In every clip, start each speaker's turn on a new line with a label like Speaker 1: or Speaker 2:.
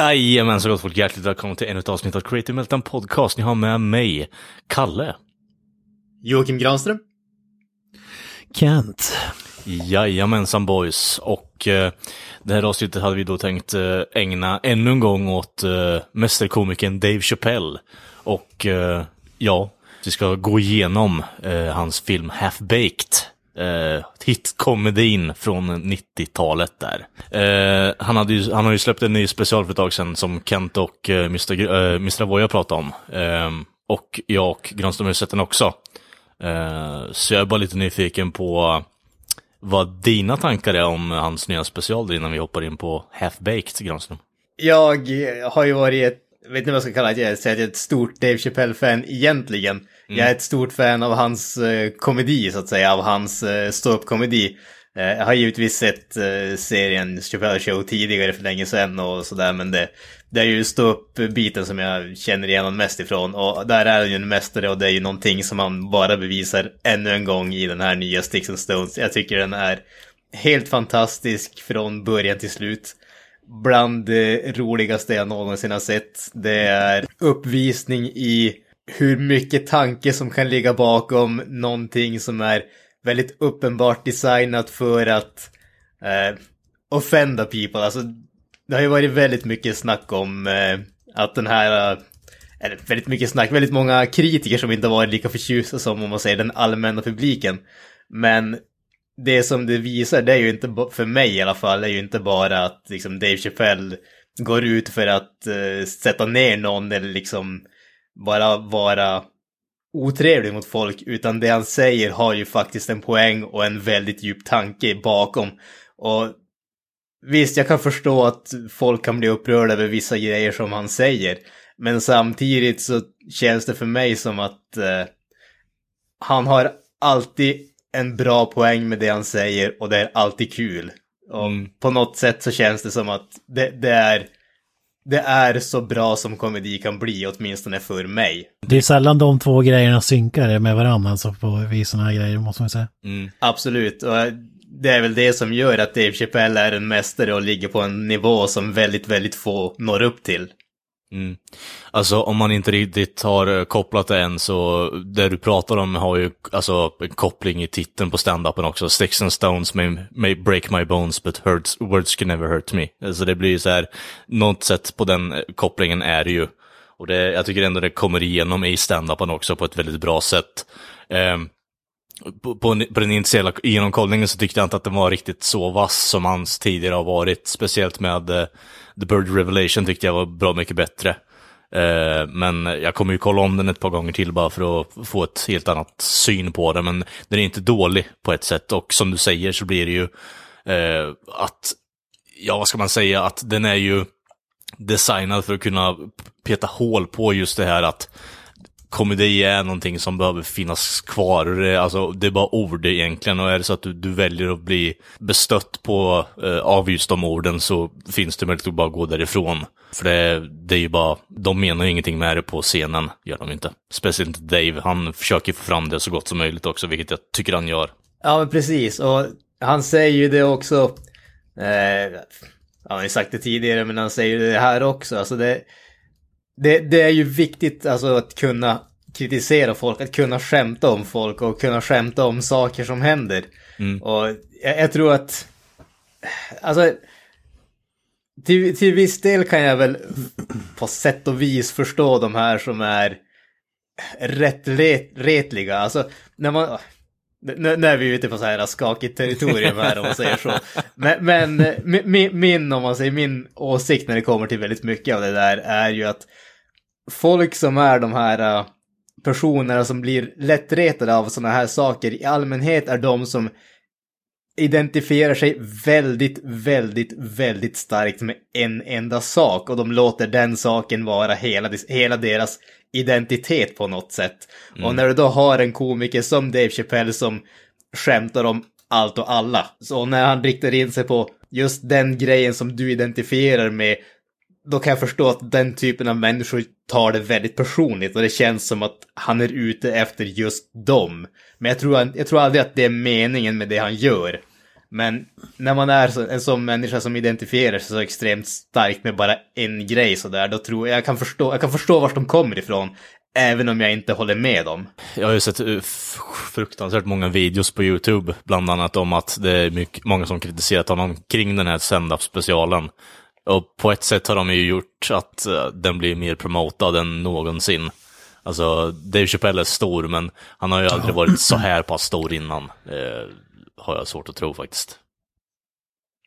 Speaker 1: Jajamän, så gott folk. Hjärtligt välkomna till ännu ett avsnitt av Creative Meltdown Podcast. Ni har med mig, Kalle.
Speaker 2: Joakim Granström.
Speaker 3: Kent.
Speaker 1: Jajamensan boys. Och eh, det här avsnittet hade vi då tänkt eh, ägna ännu en gång åt eh, mästerkomikern Dave Chappelle. Och eh, ja, vi ska gå igenom eh, hans film Half Baked. Uh, hitkomedin från 90-talet där. Eh, han, hade ju, han har ju släppt en ny special för ett tag sedan som Kent och uh, Mr. Uh, Mr. Avoya pratade om. Ehm, och jag och Granström har ju sett den också. Eh, så jag är bara lite nyfiken på vad dina tankar är om hans nya special innan vi hoppar in på Half Baked, Granström.
Speaker 2: Jag har ju varit ett, vet inte vad jag ska kalla det, jag säger att jag är ett stort Dave Chappelle-fan egentligen. Mm. Jag är ett stort fan av hans eh, komedi, så att säga, av hans eh, ståuppkomedi. Eh, jag har givetvis sett eh, serien Chappelle Show tidigare för länge sedan och sådär, men det, det är ju ståupp-biten som jag känner igen mest ifrån. Och där är han ju en mästare och det är ju någonting som han bara bevisar ännu en gång i den här nya Sticks and Stones. Jag tycker den är helt fantastisk från början till slut bland det roligaste jag någonsin har sett. Det är uppvisning i hur mycket tanke som kan ligga bakom någonting som är väldigt uppenbart designat för att eh, offenda people. Alltså, det har ju varit väldigt mycket snack om eh, att den här, eh, eller väldigt mycket snack, väldigt många kritiker som inte har varit lika förtjusta som om man säger den allmänna publiken. Men det som det visar, det är ju inte, för mig i alla fall, är ju inte bara att liksom Dave Chappelle går ut för att uh, sätta ner någon eller liksom bara vara otrevlig mot folk, utan det han säger har ju faktiskt en poäng och en väldigt djup tanke bakom. Och visst, jag kan förstå att folk kan bli upprörda över vissa grejer som han säger, men samtidigt så känns det för mig som att uh, han har alltid en bra poäng med det han säger och det är alltid kul. Och mm. på något sätt så känns det som att det, det, är det är så bra som komedi kan bli, åtminstone för mig.
Speaker 3: Det är sällan de två grejerna synkar med varandra, alltså på vissa här grejer, måste man säga.
Speaker 2: Mm. Absolut, och det är väl det som gör att Dave Chappelle är en mästare och ligger på en nivå som väldigt, väldigt få når upp till.
Speaker 1: Mm. Alltså om man inte riktigt har eh, kopplat det än så, det du pratar om har ju alltså en koppling i titeln på standupen också. Sticks and stones may, may break my bones but hurts, words can never hurt me. Alltså det blir ju så här, något sätt på den eh, kopplingen är det ju. Och det, jag tycker ändå det kommer igenom i standupen också på ett väldigt bra sätt. Um, på, på, på, den initiala genomkollningen så tyckte jag inte att den var riktigt så vass som hans tidigare har varit. Speciellt med uh, The Bird Revelation tyckte jag var bra mycket bättre. Uh, men jag kommer ju kolla om den ett par gånger till bara för att få ett helt annat syn på den. Men den är inte dålig på ett sätt och som du säger så blir det ju uh, att, ja vad ska man säga, att den är ju designad för att kunna peta hål på just det här att komedi är någonting som behöver finnas kvar. Alltså, det är bara ord egentligen och är det så att du, du väljer att bli bestött på eh, av just de orden så finns det möjlighet att bara gå därifrån. För det, det är ju bara, de menar ju ingenting med det på scenen, gör de inte. Speciellt inte Dave, han försöker få fram det så gott som möjligt också, vilket jag tycker han gör.
Speaker 2: Ja, men precis, och han säger ju det också, eh, han har ju sagt det tidigare, men han säger det här också, alltså det det, det är ju viktigt alltså att kunna kritisera folk, att kunna skämta om folk och kunna skämta om saker som händer. Mm. Och jag, jag, tror att, alltså, till, till viss del kan jag väl på sätt och vis förstå de här som är rätt ret, retliga. Alltså, när man, nu, nu är vi ute på så här skakigt territorium här om man säger så. Men, men min, min, om man säger min åsikt när det kommer till väldigt mycket av det där är ju att folk som är de här uh, personerna som blir lättretade av sådana här saker i allmänhet är de som identifierar sig väldigt, väldigt, väldigt starkt med en enda sak och de låter den saken vara hela, hela deras identitet på något sätt. Mm. Och när du då har en komiker som Dave Chappelle som skämtar om allt och alla, så när han riktar in sig på just den grejen som du identifierar med, då kan jag förstå att den typen av människor tar det väldigt personligt och det känns som att han är ute efter just dem. Men jag tror, jag tror aldrig att det är meningen med det han gör. Men när man är en sån människa som identifierar sig så extremt starkt med bara en grej sådär, då tror jag jag kan förstå, jag kan förstå vart de kommer ifrån. Även om jag inte håller med dem.
Speaker 1: Jag har ju sett uh, fruktansvärt många videos på YouTube, bland annat om att det är mycket, många som kritiserat honom kring den här stand-up-specialen. Och på ett sätt har de ju gjort att eh, den blir mer promotad än någonsin. Alltså, Dave Chappelle är stor, men han har ju aldrig varit så här pass stor innan. Eh, har jag svårt att tro faktiskt.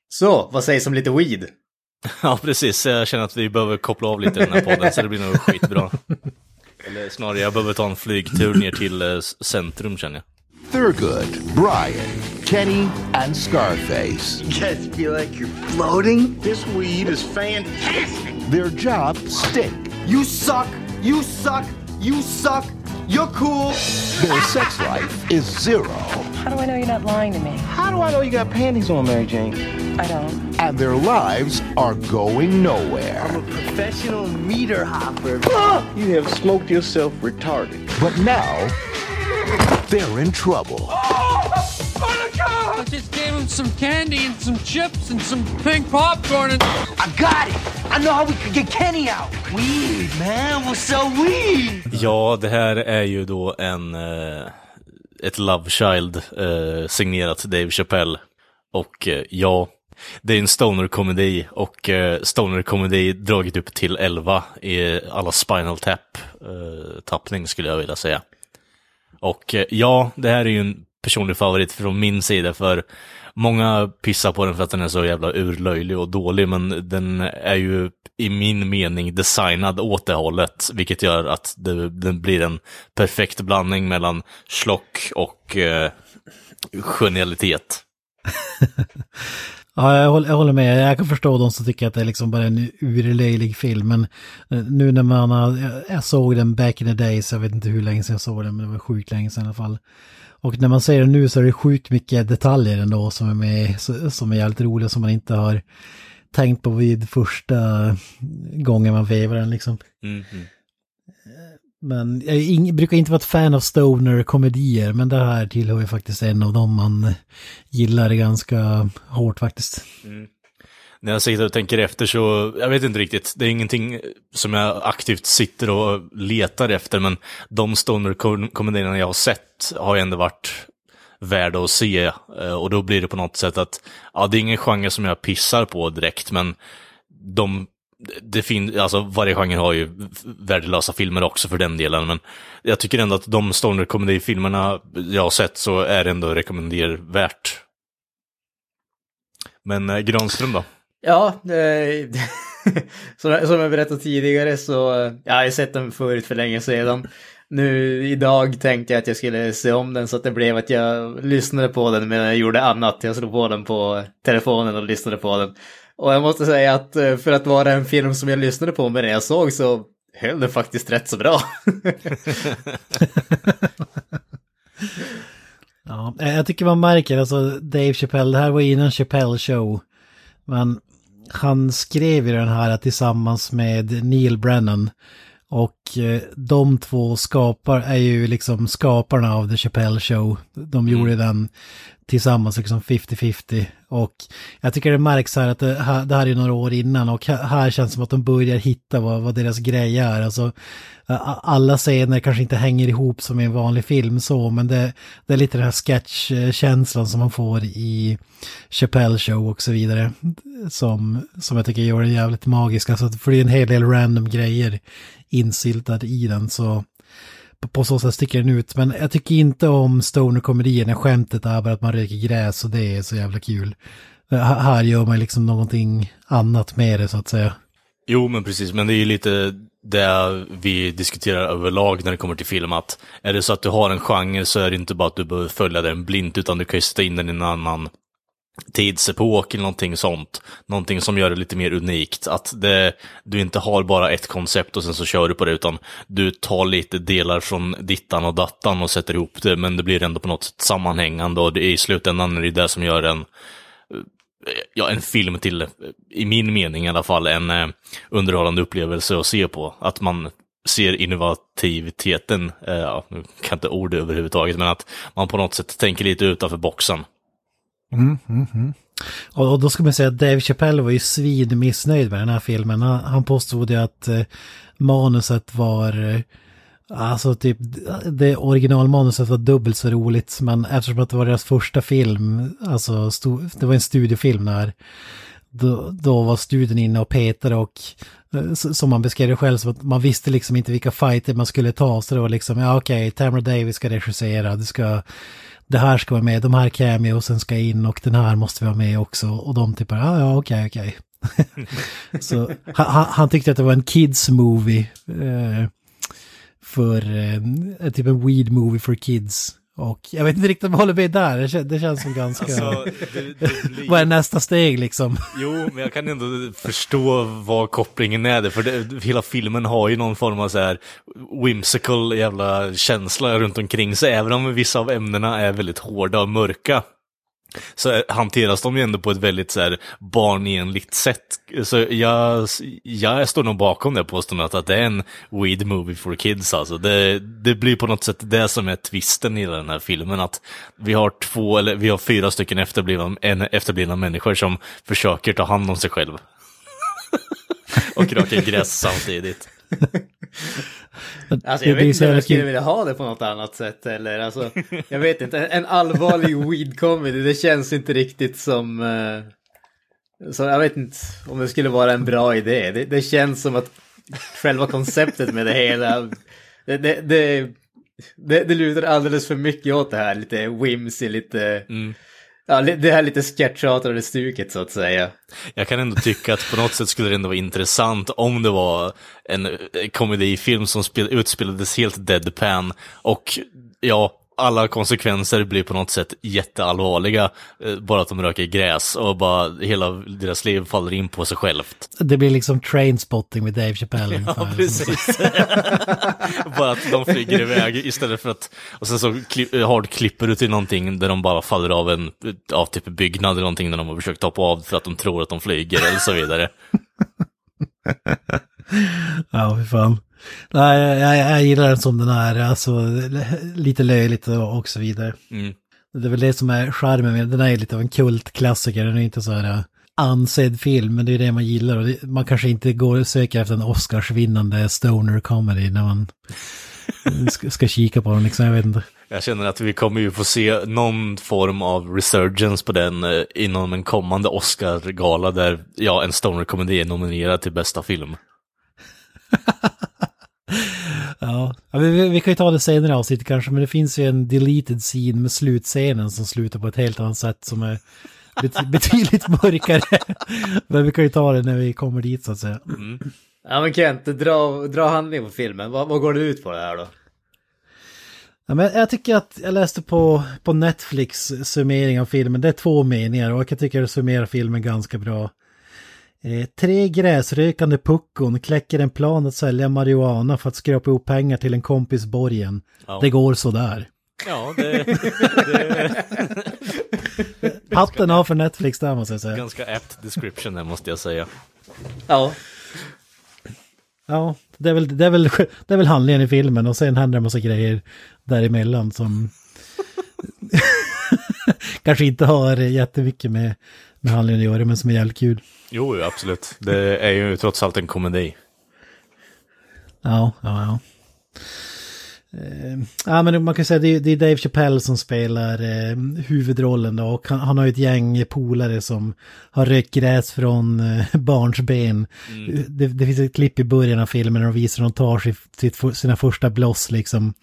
Speaker 2: Så, vad sägs om lite weed?
Speaker 1: ja, precis. Jag känner att vi behöver koppla av lite i den här podden, så det blir nog skitbra. Eller snarare, jag behöver ta en flygtur ner till eh, centrum känner jag.
Speaker 4: Thurgood, Brian, Kenny, and Scarface.
Speaker 5: You guys feel like you're floating? This weed is fantastic.
Speaker 4: Their jobs stink.
Speaker 5: You suck. You suck. You suck. You're cool.
Speaker 4: Their sex life is zero.
Speaker 6: How do I know you're not lying to me?
Speaker 5: How do I know you got panties on, Mary Jane?
Speaker 6: I don't.
Speaker 4: And their lives are going nowhere.
Speaker 5: I'm a professional meter hopper. you have smoked yourself retarded.
Speaker 4: But now, they're in trouble.
Speaker 7: I just gave him some candy and some chips and some pink popcorn and...
Speaker 5: I got it! I know how we could get Kenny out! Weed, man! We'll sell weed!
Speaker 1: Ja, det här är ju då en... Eh, ett Love Child eh, signerat Dave Chappelle. Och eh, ja, det är en stoner-komedi och eh, stoner-komedi dragit upp till 11 i alla Spinal Tap-tappning eh, skulle jag vilja säga. Och eh, ja, det här är ju en personlig favorit från min sida för många pissar på den för att den är så jävla urlöjlig och dålig men den är ju i min mening designad åt det hållet vilket gör att det, den blir en perfekt blandning mellan schlock och eh, genialitet.
Speaker 3: Ja, jag håller, jag håller, med. Jag kan förstå de som tycker att det är liksom bara en urlöjlig film. Men eh, nu när man har, jag såg den back in the days, jag vet inte hur länge sedan jag såg den, men det var sjukt länge sedan i alla fall. Och när man ser den nu så är det sjukt mycket detaljer ändå som är med, som är jävligt roliga som man inte har tänkt på vid första gången man vevar den liksom. Mm -hmm. Men jag brukar inte vara ett fan av stoner-komedier, men det här tillhör ju faktiskt en av dem man gillar ganska hårt faktiskt. Mm.
Speaker 1: När jag sitter och tänker efter så, jag vet inte riktigt, det är ingenting som jag aktivt sitter och letar efter, men de stoner-komedierna jag har sett har ju ändå varit värda att se. Eh, och då blir det på något sätt att, ja det är ingen genre som jag pissar på direkt, men de det finns, alltså varje genre har ju värdelösa filmer också för den delen, men jag tycker ändå att de stoner filmerna jag har sett så är det ändå rekommendervärt. Men eh, Granström då?
Speaker 2: Ja, eh, som jag berättade tidigare så, ja, jag har sett den förut för länge sedan. Nu idag tänkte jag att jag skulle se om den så att det blev att jag lyssnade på den medan jag gjorde annat. Jag slog på den på telefonen och lyssnade på den. Och jag måste säga att eh, för att vara en film som jag lyssnade på medan jag såg så höll den faktiskt rätt så bra.
Speaker 3: ja, jag tycker man märker, alltså Dave Chappelle, det här var innan Chappelle show. Men han skrev ju den här tillsammans med Neil Brennan. Och eh, de två skapar, är ju liksom skaparna av The Chappelle Show. De gjorde mm. den tillsammans liksom 50-50. Och jag tycker det märks här att det här, det här är några år innan och här känns det som att de börjar hitta vad, vad deras grej är. Alltså, alla scener kanske inte hänger ihop som i en vanlig film så, men det, det är lite den här sketchkänslan som man får i Chappelle Show och så vidare. Som, som jag tycker gör den jävligt magisk. Alltså, för det är en hel del random grejer insyltade i den. Så på så sätt sticker den ut. Men jag tycker inte om stoner-komedier när skämtet är bara att man röker gräs och det är så jävla kul. Här gör man liksom någonting annat med det så att säga.
Speaker 1: Jo, men precis, men det är ju lite det vi diskuterar överlag när det kommer till film, att är det så att du har en genre så är det inte bara att du behöver följa den blint, utan du kan ju sätta in den i en annan tidsepok eller någonting sånt. Någonting som gör det lite mer unikt. Att det, du inte har bara ett koncept och sen så kör du på det, utan du tar lite delar från dittan och dattan och sätter ihop det, men det blir ändå på något sätt sammanhängande och det är i slutändan är det det som gör en ja, en film till, i min mening i alla fall, en eh, underhållande upplevelse att se på. Att man ser innovativiteten, eh, ja, nu kan inte ord överhuvudtaget, men att man på något sätt tänker lite utanför boxen. Mm, mm, mm.
Speaker 3: Och, och då ska man säga att Dave Chappelle var ju svid missnöjd med den här filmen. Han, han påstod ju att eh, manuset var... Eh, alltså typ, det originalmanuset var dubbelt så roligt. Men eftersom att det var deras första film, alltså sto, det var en studiefilm där. Då, då var studien inne och petade och eh, som man beskrev det själv, så att man visste liksom inte vilka fighter man skulle ta. Så det var liksom, ja okej, Tamara Davis ska regissera, du ska det här ska vara med, de här cameosen ska in och den här måste vara med också. Och de typ, ja ah, ja okej okej. Så han, han- han tyckte att det var en kids movie. Eh, för, eh, typ en weed movie for kids. Och jag vet inte riktigt om jag håller med där, det, kän, det känns som ganska...
Speaker 1: Alltså, det, det blir...
Speaker 3: Vad är nästa steg liksom?
Speaker 1: Jo, men jag kan ändå förstå vad kopplingen är, för det, hela filmen har ju någon form av så här whimsical jävla känsla runt omkring sig, även om vissa av ämnena är väldigt hårda och mörka. Så hanteras de ju ändå på ett väldigt så här barnenligt sätt. Så jag, jag står nog bakom det påståendet att det är en weed movie for kids alltså. Det, det blir på något sätt det som är twisten i den här filmen, att vi har två, eller vi har fyra stycken efterblivna, en, efterblivna människor som försöker ta hand om sig själv. och röka gräs samtidigt.
Speaker 2: Alltså jag vet inte om jag skulle
Speaker 3: kul.
Speaker 2: vilja ha det på något annat sätt eller alltså, jag vet inte, en, allvarlig weed comedy, det känns inte riktigt som, eh, så jag vet inte om det skulle vara en bra idé. Det, det känns som att själva konceptet med det hela, det, det, det, det, lutar alldeles för mycket åt det här, lite whimsy, lite, ja, det här lite sketchartade stuket så att säga.
Speaker 1: Jag kan ändå tycka att på något sätt skulle det ändå vara intressant om det var en eh, komedifilm som utspelades helt deadpan och ja, alla konsekvenser blir på något sätt jätteallvarliga, eh, bara att de röker gräs och bara hela deras liv faller in på sig självt.
Speaker 3: Det blir liksom trainspotting med Dave Chappelle ungefär.
Speaker 1: Ja, precis. bara att de flyger iväg istället för att, och sen så kli- hardklipper du till någonting där de bara faller av en, av typ byggnad eller någonting där de har försökt hoppa av för att de tror att de flyger eller så vidare.
Speaker 3: Ja, fy fan. Nej, jag, jag, gillar den som den är, alltså lite löjligt och, och så vidare.
Speaker 1: Mm.
Speaker 3: Det är väl det som är charmen med den. Den är lite av en kultklassiker, den är inte så här uh, ansedd film, men det är det man gillar. Och det, man kanske inte går och söker efter en Oscarsvinnande stoner comedy när man ska, ska kika på den, liksom, jag vet inte.
Speaker 1: Jag känner att vi kommer ju få se någon form av resurgence på den eh, inom en kommande Oscar-gala där, ja, en stoner-komedi är nominerad till bästa film.
Speaker 3: Ja, vi, vi- kan ju ta det senare avsnittet kanske, men det finns ju en deleted scene med slutscenen som slutar på ett helt annat sätt som är bet, betydligt mörkare. men vi kan ju ta det när vi kommer dit så att säga.
Speaker 2: Ja men Kent, dra, dra handling på filmen, vad, vad går det ut på det här då?
Speaker 3: Ja, men jag tycker att jag läste på, på Netflix summering av filmen, det är två meningar och jag tycker det summerar filmen ganska bra. Eh, tre gräsrökande puckon kläcker en plan att sälja marijuana för att skrapa ihop pengar till en kompis borgen.
Speaker 1: Ja.
Speaker 3: Det går sådär.
Speaker 1: Ja, det, det är
Speaker 3: Hatten av för Netflix där måste jag säga.
Speaker 1: ganska apt description där måste jag säga.
Speaker 2: Ja,
Speaker 3: Ja, det är, väl, det, är väl, det är väl handlingen i filmen och sen händer det en massa grejer däremellan som kanske inte har jättemycket med, med handlingen att göra men som är jävligt kul.
Speaker 1: Jo, absolut. Det är ju trots allt en komedi.
Speaker 3: Ja, ja, ja. Eh, ja, men man kan säga att det är, det är Dave Chappelle som spelar eh, huvudrollen då, och han, han har ju ett gäng polare som har rökt gräs från eh, barnsben. Det, det finns ett klipp i början av filmen där de visar hur de tar sitt, sitt, för- sina första bloss liksom.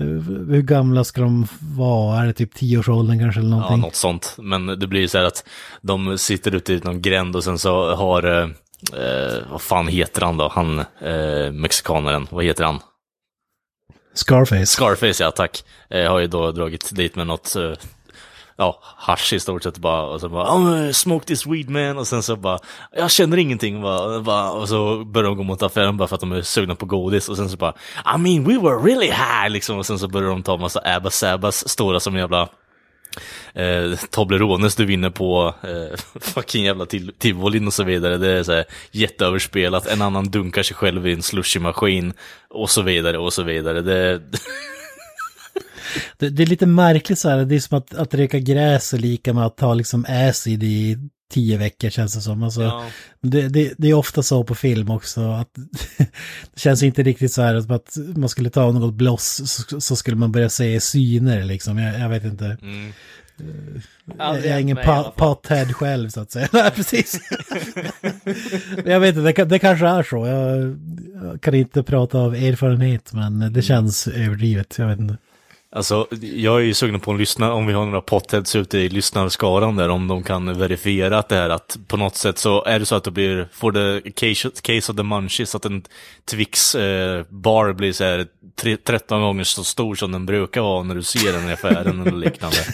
Speaker 3: Eh, hur gamla ska de vara? Är det typ tioårsåldern kanske eller
Speaker 1: Ja,
Speaker 3: någonting?
Speaker 1: något sånt. Men det blir ju så här att de sitter ute i någon gränd och sen så har, eh, eh, vad fan heter han då? Han, eh, mexikanaren, vad heter han?
Speaker 3: Scarface.
Speaker 1: Scarface, ja tack. Eh, har ju då dragit dit med något, eh, ja, hasch i stort sett bara. Och så bara, oh, smoke this weed man. Och sen så bara, jag känner ingenting. Bara, bara, och så börjar de gå mot affären bara för att de är sugna på godis. Och sen så bara, I mean we were really high liksom. Och sen så börjar de ta massa Abba Sabbas, stora som jävla eh, Toblerones du vinner på eh, fucking jävla till, tivolin och så vidare. Det är så här jätteöverspelat. En annan dunkar sig själv i en slushy-maskin och så vidare och så vidare. Det,
Speaker 3: Det, det är lite märkligt så här, det är som att, att röka gräs är lika med att ta liksom acid i tio veckor känns det som. Alltså,
Speaker 1: Ja.
Speaker 3: det, det, det är ofta så på film också, att det känns inte riktigt så här som att man skulle ta något bloss så, så skulle man börja se syner liksom. Jag, jag vet inte.
Speaker 1: mm.
Speaker 3: Jag är ingen pothead själv så att säga. Nej, precis. Jag vet inte, det, det kanske är så. Jag, jag kan inte prata av erfarenhet, men det känns överdrivet. Jag vet inte.
Speaker 1: Alltså, jag är ju sugen på att lyssna om vi har några potheads ute i lyssnarskaran där, om de kan verifiera att det här att på något sätt så är det så att det blir, får det case, case of the munchies, att en Twix eh, bar blir så här tre- 13 gånger så stor som den brukar vara när du ser den i affären eller liknande,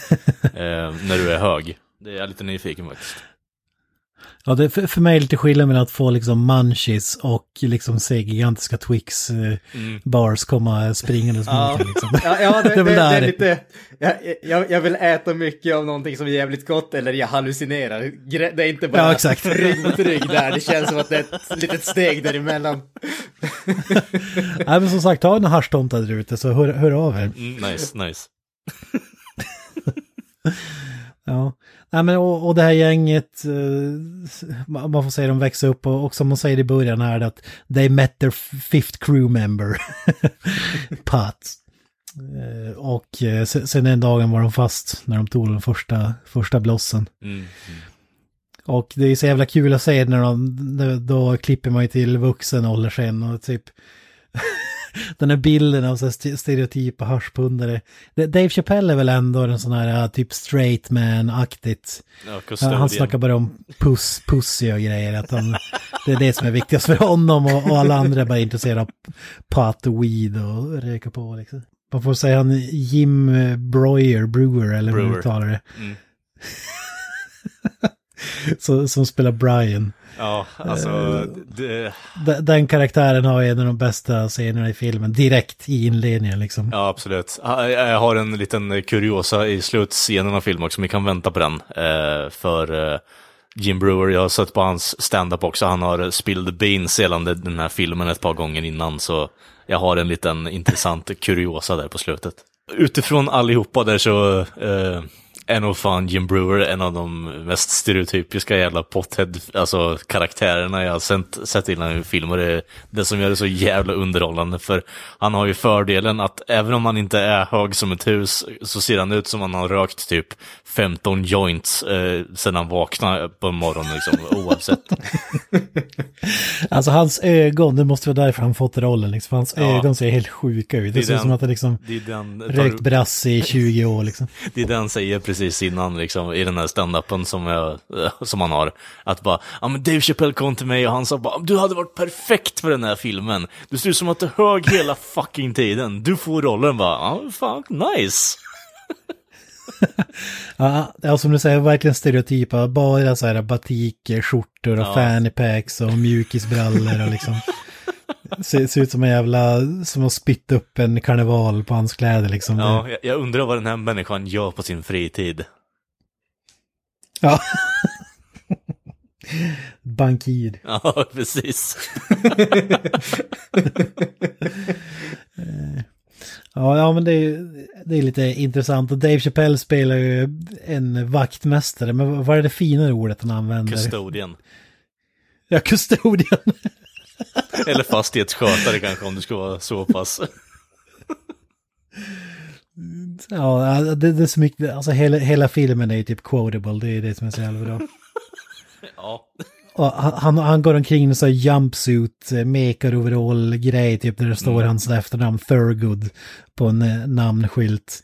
Speaker 1: eh, när du är hög. Det är jag lite nyfiken faktiskt.
Speaker 3: Ja, det för, för mig är lite skillnad mellan att få liksom munchies och liksom se gigantiska Twix eh, bars komma springandes
Speaker 2: Ja,
Speaker 3: mot liksom.
Speaker 2: ja, ja det,
Speaker 3: Det
Speaker 2: det,
Speaker 3: är
Speaker 2: lite... Jag, jag, jag vill äta mycket av någonting som är jävligt gott eller jag hallucinerar. Det är inte bara
Speaker 3: Ja, exakt.
Speaker 2: rygg mot rygg där, det känns som att det är ett litet steg däremellan.
Speaker 3: Nej, men som sagt, ha en haschtomta där ute så hör, hör av er.
Speaker 1: Mm, nice, nice.
Speaker 3: Ja, Nej, men och, och det här gänget, eh, man får säga de växer upp och, och som man säger i början här att they met their fifth crew member, Pat. Eh, Och eh, se- sen den dagen var de fast när de tog den första, första blossen.
Speaker 1: Mm.
Speaker 3: Och det är så jävla kul att se när de, då, då klipper man ju till vuxen ålder sen och typ den här bilden av så stereotypa haschpundare. Dave Chappelle är väl ändå en sån här ja, typ straight man-aktigt.
Speaker 1: Ja,
Speaker 3: Han,
Speaker 1: custodian.
Speaker 3: han snackar bara om puss, pussy och grejer. Att han, det är det som är viktigast för honom och, och alla andra är bara intresserade av pot och weed och röka på liksom. Man får säga han Jim Breuer, Brewer eller hur man uttalar det.
Speaker 1: Mm.
Speaker 3: Så, som spelar Brian.
Speaker 1: Ja, alltså, det,
Speaker 3: Den karaktären har en av de bästa scenerna i filmen, direkt i inledningen liksom.
Speaker 1: Ja, absolut. Ja, Jag har en liten kuriosa i slutscenen av filmen också, vi kan vänta på den. Eh, för eh, Jim Brewer, jag har sett på hans stand-up också, han har spilled beans gällande den här filmen ett par gånger innan, så jag har en liten intressant kuriosa där på slutet. Utifrån allihopa där så eh, är nog fan Jim Brewer en av de mest stereotypiska jävla pothead, alltså karaktärerna jag har sett, sett innan i filmer. Det är det som gör det så jävla underhållande, för han har ju fördelen att även om han inte är hög som ett hus så ser han ut som han har rökt typ 15 joints eh, sedan han vaknade på morgonen liksom, oavsett.
Speaker 3: Alltså hans ögon, det måste vara därför han fått rollen liksom. För hans
Speaker 1: Ja.
Speaker 3: ögon ser helt sjuka ut. Det,
Speaker 1: Det
Speaker 3: ser ut som att han liksom
Speaker 1: Det är den,
Speaker 3: rökt brass i 20 år liksom.
Speaker 1: Det är den säger precis innan, liksom, i den här standupen som, jag, eh, som han har. Att bara, ja men Dave Chappelle kom till mig och han sa bara, du hade varit perfekt för den här filmen. Du ser ut som att du hög hela fucking tiden. Du får rollen bara, ja fan, nice.
Speaker 3: Ja, ja, som du säger, verkligen stereotypa. Bara så här batik, skjortor och
Speaker 1: Ja.
Speaker 3: fanny packs och mjukisbrallor och liksom. Ser, ser ut som en jävla, som att spytta upp en karneval på hans kläder liksom.
Speaker 1: Ja, jag, jag undrar vad den här människan gör på sin fritid.
Speaker 3: ja. Bankir.
Speaker 1: Ja, precis.
Speaker 3: Ja, ja men det är, det är lite intressant. Och Dave Chappelle spelar ju en vaktmästare. Men vad är det finare ordet han använder?
Speaker 1: Custodian.
Speaker 3: Ja, custodian.
Speaker 1: Eller fastighetsskötare kanske om du ska vara så pass.
Speaker 3: Ja, det, det är så mycket, alltså hela, hela filmen är ju typ quotable, det är det som är så jävla bra.
Speaker 1: Ja.
Speaker 3: Och han, han, går omkring i en sån här jumpsuit, eh, makar overall grej typ där det står
Speaker 2: Mm.
Speaker 3: hans efternamn Thurgood på en eh, namnskylt.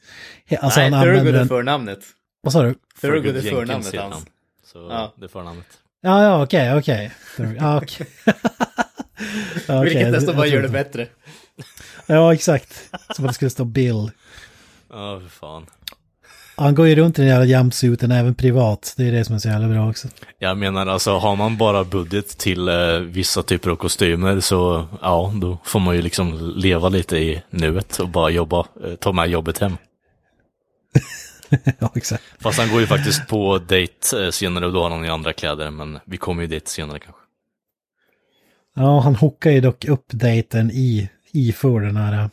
Speaker 3: Alltså
Speaker 2: Nej,
Speaker 3: han
Speaker 2: Thurgood är förnamnet.
Speaker 3: Vad sa du?
Speaker 2: Thurgood är
Speaker 1: Jenkins
Speaker 2: förnamnet hans.
Speaker 1: han. Så
Speaker 2: Ja.
Speaker 1: det är förnamnet.
Speaker 3: Ja, ja, okej, okej. Thur- Ja, okej. Okej,
Speaker 2: Vilket nästan bara gör det bättre.
Speaker 3: Ja, exakt. Som att det skulle stå Bill.
Speaker 1: Ja, för fan.
Speaker 3: Han går ju runt i den jävla jumpsuiten även privat. Det är det som är så jävla bra också.
Speaker 1: Jag menar alltså, har man bara budget till eh, vissa typer av kostymer så, ja, då får man ju liksom leva lite i nuet och bara jobba, eh, ta med jobbet hem.
Speaker 3: ja, exakt.
Speaker 1: Fast han går ju faktiskt på dejt eh, senare och då har han ju andra kläder, men vi kommer ju dit senare kanske.
Speaker 3: Ja, han hookar ju dock upp dejten i, i för den här äh,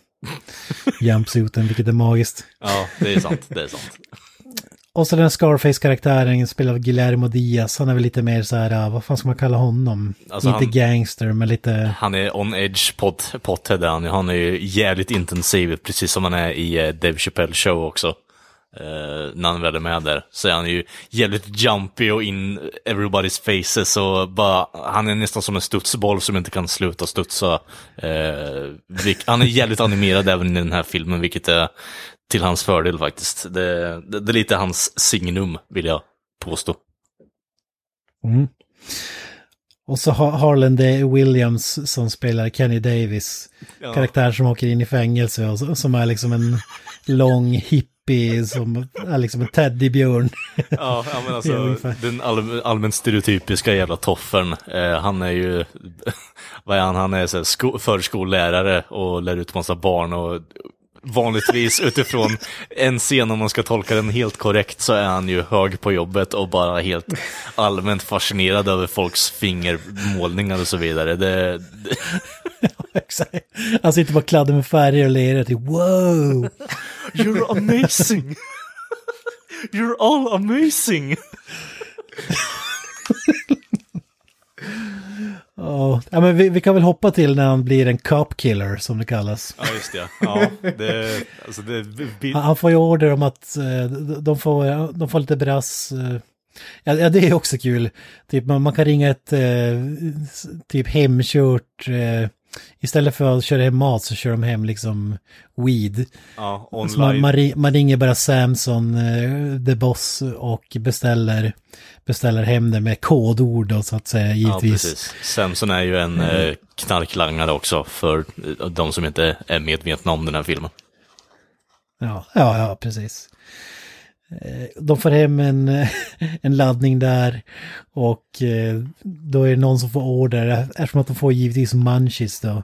Speaker 3: jumpsuiten, vilket är magiskt.
Speaker 1: Ja, det är sant, det är sant.
Speaker 3: Och så den Scarface-karaktären spelad av Guillermo Diaz, han är väl lite mer så här, äh, vad fan ska man kalla honom?
Speaker 1: Alltså
Speaker 3: Inte
Speaker 1: han-
Speaker 3: gangster, men lite...
Speaker 1: Han är on edge pot, pothead, han, han är ju jävligt intensiv, precis som han är i eh, Dave Chappelle show också. Uh, när han väl är med där, så är han ju jävligt jumpy och in everybody's faces och bara, han är nästan som en studsboll som inte kan sluta studsa. Vilk- han är jävligt animerad även i den här filmen, vilket är till hans fördel faktiskt. Det, det, det är lite hans signum, vill jag påstå.
Speaker 3: Mm. Och så har Harlan D. Williams som spelar Kenny Davis. Karaktär som åker in i fängelse och som är liksom en lång hippie som är liksom en teddybjörn.
Speaker 1: Ja, men alltså den all, allmänt stereotypiska jävla toffern. Eh, han är ju, vad är han, han är så här, sko, förskollärare och lär ut massa barn och vanligtvis utifrån en scen om man ska tolka den helt korrekt så är han ju hög på jobbet och bara helt allmänt fascinerad över folks fingermålningar och så vidare. Det, det,
Speaker 3: Exakt. Han sitter bara kladdad med färger och ler till wow!
Speaker 1: You're amazing! You're all amazing!
Speaker 3: Ja, men vi, vi kan väl hoppa till när han blir en cop killer som det kallas.
Speaker 1: Ja, just det. Ja, det, alltså det,
Speaker 3: Han, han får ju order om att eh, de- får, de får lite brass. eh, Ja, det är också kul. Typ man, man kan ringa ett eh, typ hemkört. eh, Istället för att köra hem mat så kör de hem liksom weed.
Speaker 1: ja,
Speaker 3: Så man, man, man ringer bara Samson, eh, the boss och beställer, beställer hem det med kodord då, så att säga
Speaker 1: Ja,
Speaker 3: givetvis.
Speaker 1: precis. Samson är ju en eh, knarklangare också för eh, de som inte är medvetna om den här filmen.
Speaker 3: Ja, ja, ja, precis. Eh, de får hem en, en laddning där och eh, då är det någon som får order, eftersom att de får givetvis munchies då,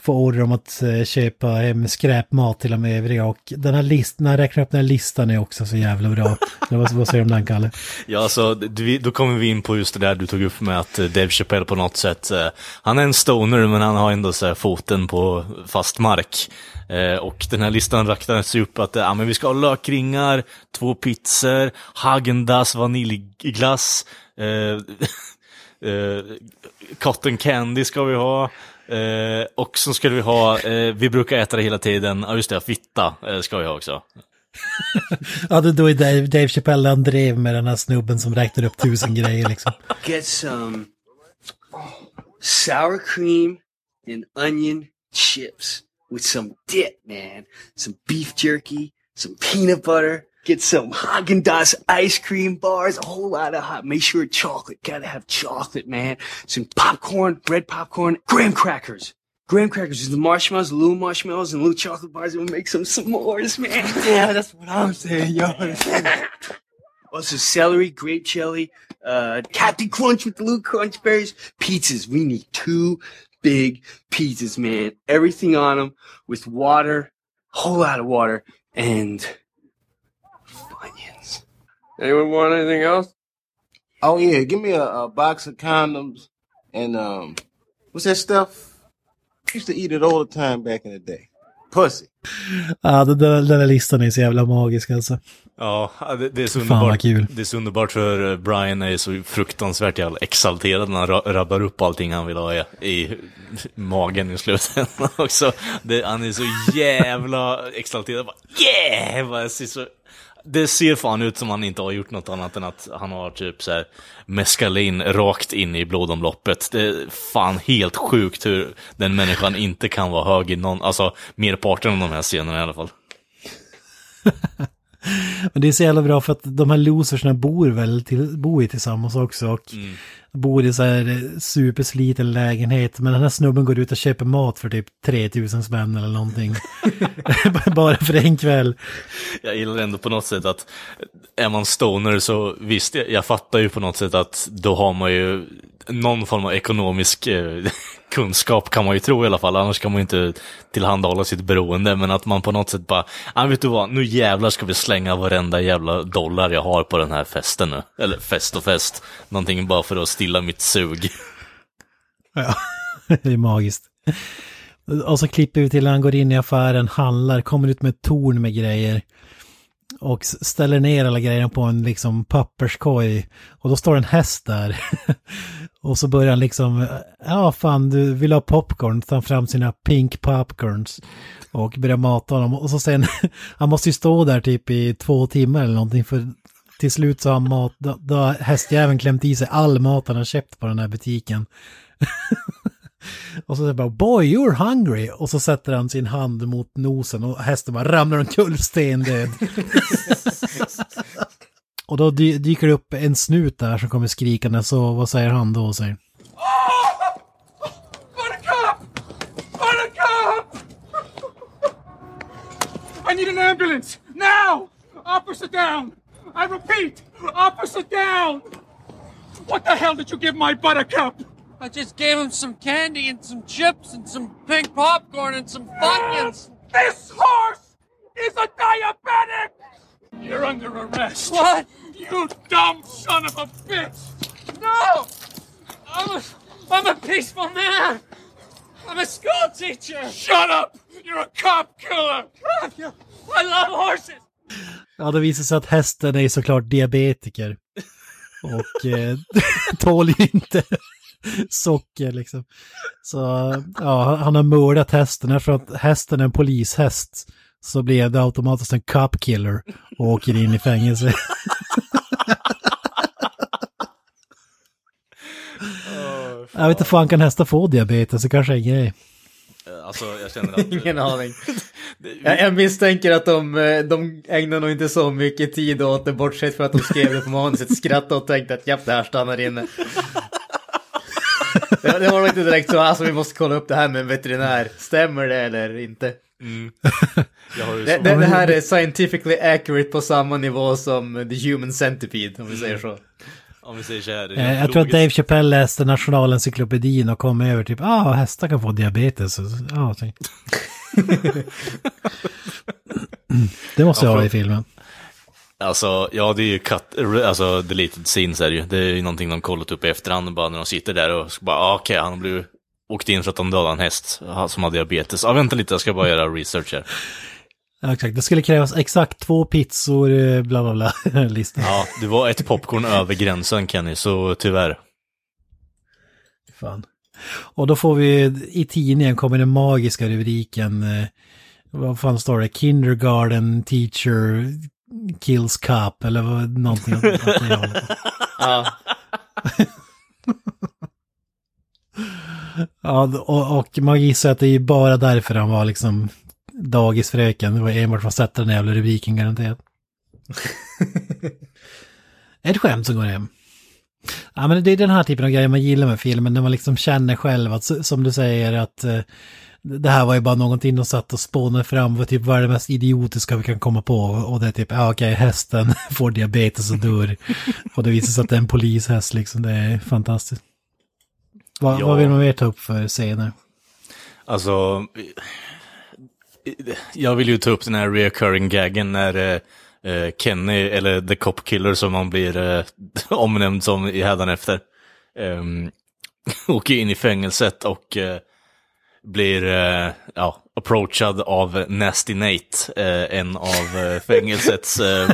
Speaker 3: få order om att eh, köpa hem skräpmat till de övriga och den här listan, när jag räknar upp den här listan är också så jävla bra. Vad, vad säger du om den Kalle?
Speaker 1: Ja, alltså, då kommer vi in på just det där du tog upp med att eh, Dave Chappelle på något sätt, eh, han är en stoner men han har ändå så här, foten på fast mark. Och den här listan räknades upp att ja, men vi ska ha lökringar, två pizzor, Häagen-Dazs vaniljglass, eh, eh, cotton candy ska vi ha. Eh, och så ska vi ha, eh, vi brukar äta det hela tiden, ja just det, fitta eh, ska vi ha också.
Speaker 3: Ja, det- då är Dave, Dave Chappelle han drev med den här snubben som räknar upp tusen grejer liksom.
Speaker 8: Get some sour cream and onion chips with some dip, man. Some beef jerky, some peanut butter. Get some Haagen Dazs ice cream bars, a whole lot of hot. Make sure chocolate. Gotta have chocolate, man. Some popcorn, bread popcorn, graham crackers. Graham crackers is the marshmallows, little marshmallows, and little chocolate bars. And we'll make some s'mores, man.
Speaker 5: Yeah, that's what I'm saying, yo.
Speaker 8: Also, celery, grape jelly, uh, Captain Crunch with the little crunch berries. Pizzas. We need two big pizzas, man. Everything on them with water, whole lot of water, and.
Speaker 7: Anyone want anything else?
Speaker 9: Oh yeah, give me a, a box of condoms and um, what's that stuff? I used to eat it all the time back in the day. Pussy.
Speaker 3: Ja, den, där- den där listan är så jävla magisk alltså.
Speaker 1: Ja, det, det är så
Speaker 3: Fan, vad
Speaker 1: underbart.
Speaker 3: kul.
Speaker 1: Det är så underbart för eh, Brian är så fruktansvärt jävla exalterad när han ra- rabbar upp allting han vill ha i, i magen i slutändan också. Det, han är så jävla exalterad. Bara, yeah! Bara, ser så, det ser fan ut som han inte har gjort något annat än att han har typ så här meskalin rakt in i blodomloppet. Det är fan helt sjukt hur den människan inte kan vara hög i någon, alltså merparten av de här scenerna i alla fall.
Speaker 3: Men det är så jävla bra för att de här losersna bor väl till, bor ju tillsammans också och bor i så här supersliten lägenhet. Men den här snubben går ut och köper mat för typ 3000 spänn eller någonting. Bara för en kväll.
Speaker 1: Jag gillar ändå på något sätt att är man stoner så visst, jag, jag fattar ju på något sätt att då har man ju någon form av ekonomisk eh, kunskap kan man ju tro i alla fall, annars kan man ju inte tillhandahålla sitt beroende, men att man på något sätt bara, ah, vet du vad, nu jävlar ska vi slänga varenda jävla dollar jag har på den här festen nu. Eller fest och fest, någonting bara för att stilla mitt sug.
Speaker 3: Ja, det är magiskt. Och så klipper vi till när han går in i affären, handlar, kommer ut med ett torn med grejer. Och ställer ner alla grejerna på en liksom papperskorg. Och då står en häst där. och så börjar han liksom, ja fan du vill ha popcorn, tar fram sina pink popcorns. Och börjar mata honom. Och så sen, han måste ju stå där typ i två timmar eller någonting. För till slut så har mat, då, då har hästjäveln klämt i sig all mat han har köpt på den här butiken. Och så säger bara boy you're hungry och så sätter han sin hand mot nosen och hästen bara ramlar omkull stendöd. och då dy dyker det upp en snut där som kommer skrikande så vad säger han då? Säger,
Speaker 7: I need an ambulance! Now! Officer down! I repeat, opposite down! What the hell did you give my Buttercup?
Speaker 10: I just gave him some candy and some chips and some pink popcorn and some Funyuns.
Speaker 7: This horse is a diabetic! You're under arrest.
Speaker 10: What?
Speaker 7: You dumb son of a bitch!
Speaker 10: No! I'm a, I'm a peaceful man. I'm a school teacher.
Speaker 7: Shut up! You're a cop killer!
Speaker 10: I love horses.
Speaker 3: Ja det visar sig att hästen är såklart diabetiker. Och eh, tål ju inte socker liksom. Så ja, han har mördat hästen. Eftersom att hästen är en polishäst så blir det automatiskt en cop killer och åker in i fängelse. Jag vet inte fan kan hästar få diabetes, det kanske är en grej.
Speaker 1: Alltså jag känner att...
Speaker 2: Ingen aning. Jag, jag misstänker att de, eh, de ägnar nog inte så mycket tid åt det, bortsett från att de skrev det på manuset, skrattade och tänkte att japp, det här stannar inne. Det, det var nog inte direkt så, alltså vi måste kolla upp det här med en veterinär, stämmer det eller inte?
Speaker 1: Ju
Speaker 2: Det, det, det här är scientifically accurate på samma nivå som the human centipede, om vi säger så.
Speaker 1: Om vi säger så här.
Speaker 3: Eh, Jag
Speaker 1: logiskt.
Speaker 3: tror att Dave Chappelle läste Nationalencyklopedin och kom över typ, ah, hästar kan få diabetes. Så- det måste jag ha i filmen.
Speaker 1: Alltså, ja det är ju cut, alltså deleted scenes är det ju. Det är ju någonting de kollat upp i efterhand bara när de sitter där och bara, ah, okej, han har blivit åkt in för att de dödade en häst som har diabetes. Ja, vänta lite, jag ska bara göra research här.
Speaker 3: Ja, exakt. Det skulle krävas exakt två pizzor, eh, bla bla bla, listan.
Speaker 1: Ja, det var ett popcorn över gränsen Kenny, så tyvärr.
Speaker 3: Fan. Och då får vi, i tidningen kommer den magiska rubriken, eh, vad fan står det, Kindergarten teacher kills cop, eller vad, någonting åt åt det hållet.
Speaker 2: Ja.
Speaker 3: Ja, och, och man gissar att det är bara därför han var liksom dagisfröken. Det var enbart för att sätta den jävla rubriken garanterat. Ett skämt som går hem. Ja, men det är den här typen av grejer man gillar med filmen, när man liksom känner själv att, som du säger, att eh, det här var ju bara någonting de satt och spånade fram, vad typ vad är det mest idiotiska vi kan komma på? Och det är typ, ja okej, hästen får diabetes och dör. och det visar sig att det är en polishäst liksom, det är fantastiskt. Vad,
Speaker 1: Ja.
Speaker 3: vad vill man mer ta upp för scener?
Speaker 1: Alltså, jag vill ju ta upp den här reoccurring gaggen när eh, eh, Kenny, eller The Cop Killer som han blir eh, omnämnd som i hädanefter, um, åker in i fängelset och eh, blir eh, ja, approachad av Nasty Nate, eh, en av eh, fängelsets eh,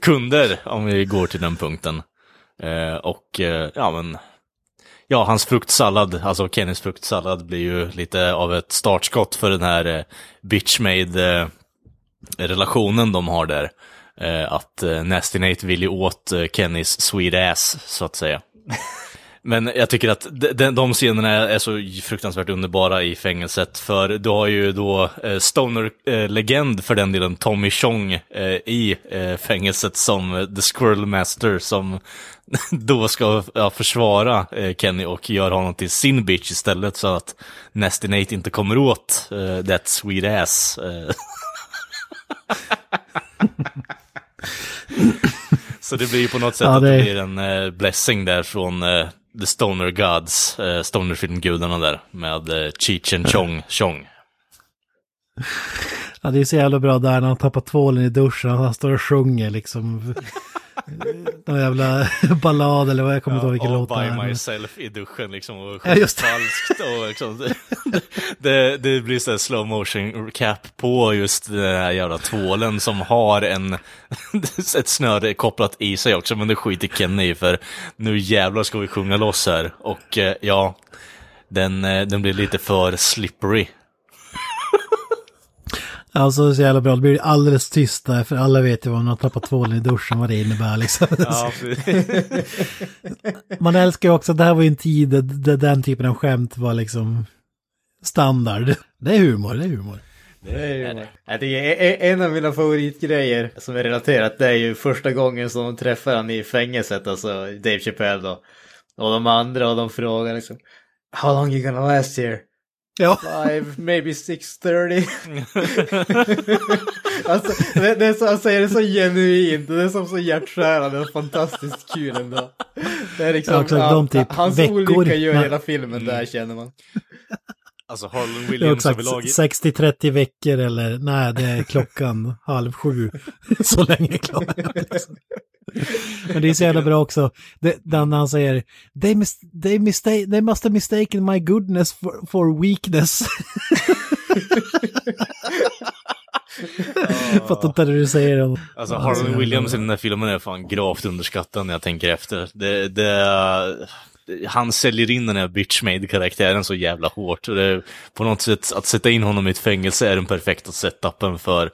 Speaker 1: kunder, om vi går till den punkten. Eh, och eh, ja, men Ja, hans fruktsallad, alltså Kennys fruktsallad blir ju lite av ett startskott för den här eh, bitchmade eh, relationen de har där. Eh, att eh, Nasty Nate vill ju åt eh, Kennys sweet ass, så att säga. Men jag tycker att de, de, scenerna är så fruktansvärt underbara i fängelset. För du har ju då eh, Stoner-legend för den delen, Tommy Chong eh, i eh, fängelset som The Squirrel Master som då ska försvara Kenny och göra honom till sin bitch istället så att Nasty Nate inte kommer åt that sweet ass. Så det blir ju på något sätt
Speaker 3: Ja,
Speaker 1: att det
Speaker 3: det-
Speaker 1: blir en blessing där från The Stoner Gods, eh, Stonerfilmgudarna där, med eh, Cheech and Chong Chong.
Speaker 3: Ja, det är så jävla bra där när han tappar tvålen i duschen. Han står och sjunger liksom. Någon jävla ballad eller vad jag kommer inte ihåg vilken
Speaker 1: all
Speaker 3: låt det
Speaker 1: by
Speaker 3: är. men-
Speaker 1: myself i duschen liksom och
Speaker 3: Ja, just det.
Speaker 1: falskt och liksom, det, det, det blir så här slow motion cap på just den här jävla tvålen som har en, ett snöre kopplat i sig också, men det skiter Kenny i för nu jävlar ska vi sjunga loss här och eh, ja, den, eh, den blir lite för slippery.
Speaker 3: Alltså så jävla bra. Det blir alldeles tyst där för alla vet ju vad man har tappat tvålen i duschen vad det innebär liksom.
Speaker 1: Ja,
Speaker 3: Man älskar ju också att det här var ju en tid där, den typen av skämt var liksom standard. Det är humor, det är humor.
Speaker 2: Det är ju... E- e- en av mina favoritgrejer som är relaterat det är ju första gången som de träffar han i fängelset, alltså Dave Chappelle då. Och de andra och de frågar liksom How long you gonna last here?
Speaker 3: Ja.
Speaker 2: Five, maybe 6.30. alltså, det, det är så, säger det så genuint, det är som så hjärtskärande och fantastiskt kul ändå. Det är liksom,
Speaker 3: Ja, exakt, de typ
Speaker 2: hans
Speaker 3: veckor.
Speaker 2: olika gör hela filmen där känner man.
Speaker 1: Alltså Harlan Williams överlag.
Speaker 3: 60-30 veckor eller nej, det är klockan halv sju. Så länge klockan liksom. Men det är så jävla bra också. När han säger they, mis they, mistake they must have mistaken my goodness for, for weakness. Fattar inte hur du säger.
Speaker 1: Alltså Harlan Williams i den här filmen är fan gravt underskattad när jag tänker efter. Det, det, han säljer in den här bitch-made-karaktären så jävla hårt. Det, på något sätt, att sätta in honom i ett fängelse är den perfekta setupen för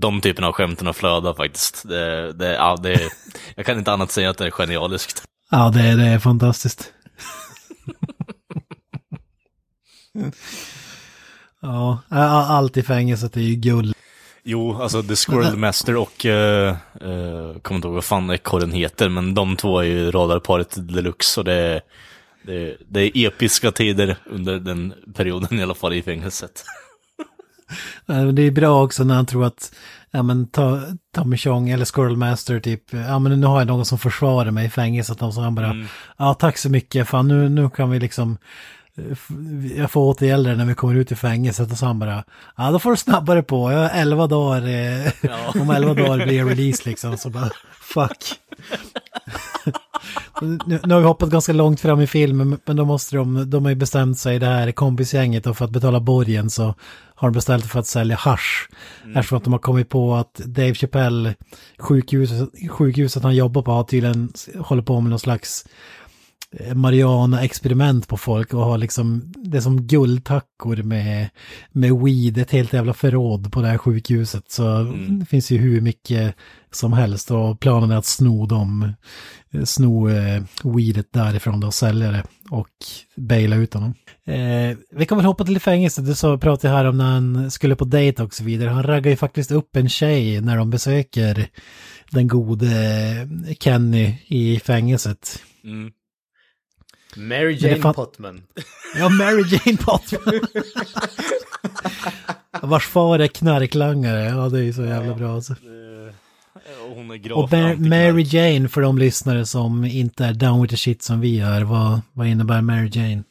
Speaker 1: de typerna av skämten att flöda faktiskt. Det, det, ja, det, jag kan inte annat säga att det är genialiskt.
Speaker 3: Ja, det, är- det är fantastiskt. ja, allt i fängelset är ju guld.
Speaker 1: Jo, alltså The Squirrel Master och, uh, uh, kommer inte ihåg vad fan ekorren heter, men de två är ju radarparet deluxe och det är, det, är- det är episka tider under den perioden i alla fall i fängelset.
Speaker 3: Det är bra också när han tror att, ja men ta, Tommy Chong eller Squirrel Master typ, ja men nu har jag någon som försvarar mig i fängelset och så han bara, ja tack så mycket, fan nu, nu kan vi liksom, jag får återgälda det när vi kommer ut i fängelset och så han bara, ja då får du snabbare på, jag har elva dagar, eh, om elva dagar blir jag release liksom, så bara, fuck. nu, nu har vi hoppat ganska långt fram i filmen, men då måste de, de har ju bestämt sig, det här kompisgänget, och för att betala borgen så har de beställt för att sälja hasch. Eftersom att de har kommit på att Dave Chappelle, sjukhuset, sjukhuset han jobbar på, har tydligen håller på med någon slags Mariana-experiment på folk och har liksom, det är som guldtackor med, med weed, ett helt jävla förråd på det här sjukhuset. Så det finns ju hur mycket som helst och planen är att sno dem, eh, sno eh, weedet därifrån då och sälja det och baila ut honom. Eh, vi kan väl hoppa till fängelset, du sa, pratade här om när han skulle på dejt och så vidare. Han raggar ju faktiskt upp en tjej när de besöker den gode Kenny i fängelset.
Speaker 1: Mm.
Speaker 2: Mary Jane
Speaker 3: fan-
Speaker 2: Potman.
Speaker 3: Ja, Mary Jane Potman. Vars far är knarklangare. Ja, det är ju så jävla bra. Alltså.
Speaker 1: Och hon är gravt
Speaker 3: Och
Speaker 1: antiknark.
Speaker 3: Mary Jane, för de lyssnare som inte är down with the shit som vi är, vad, vad innebär Mary Jane?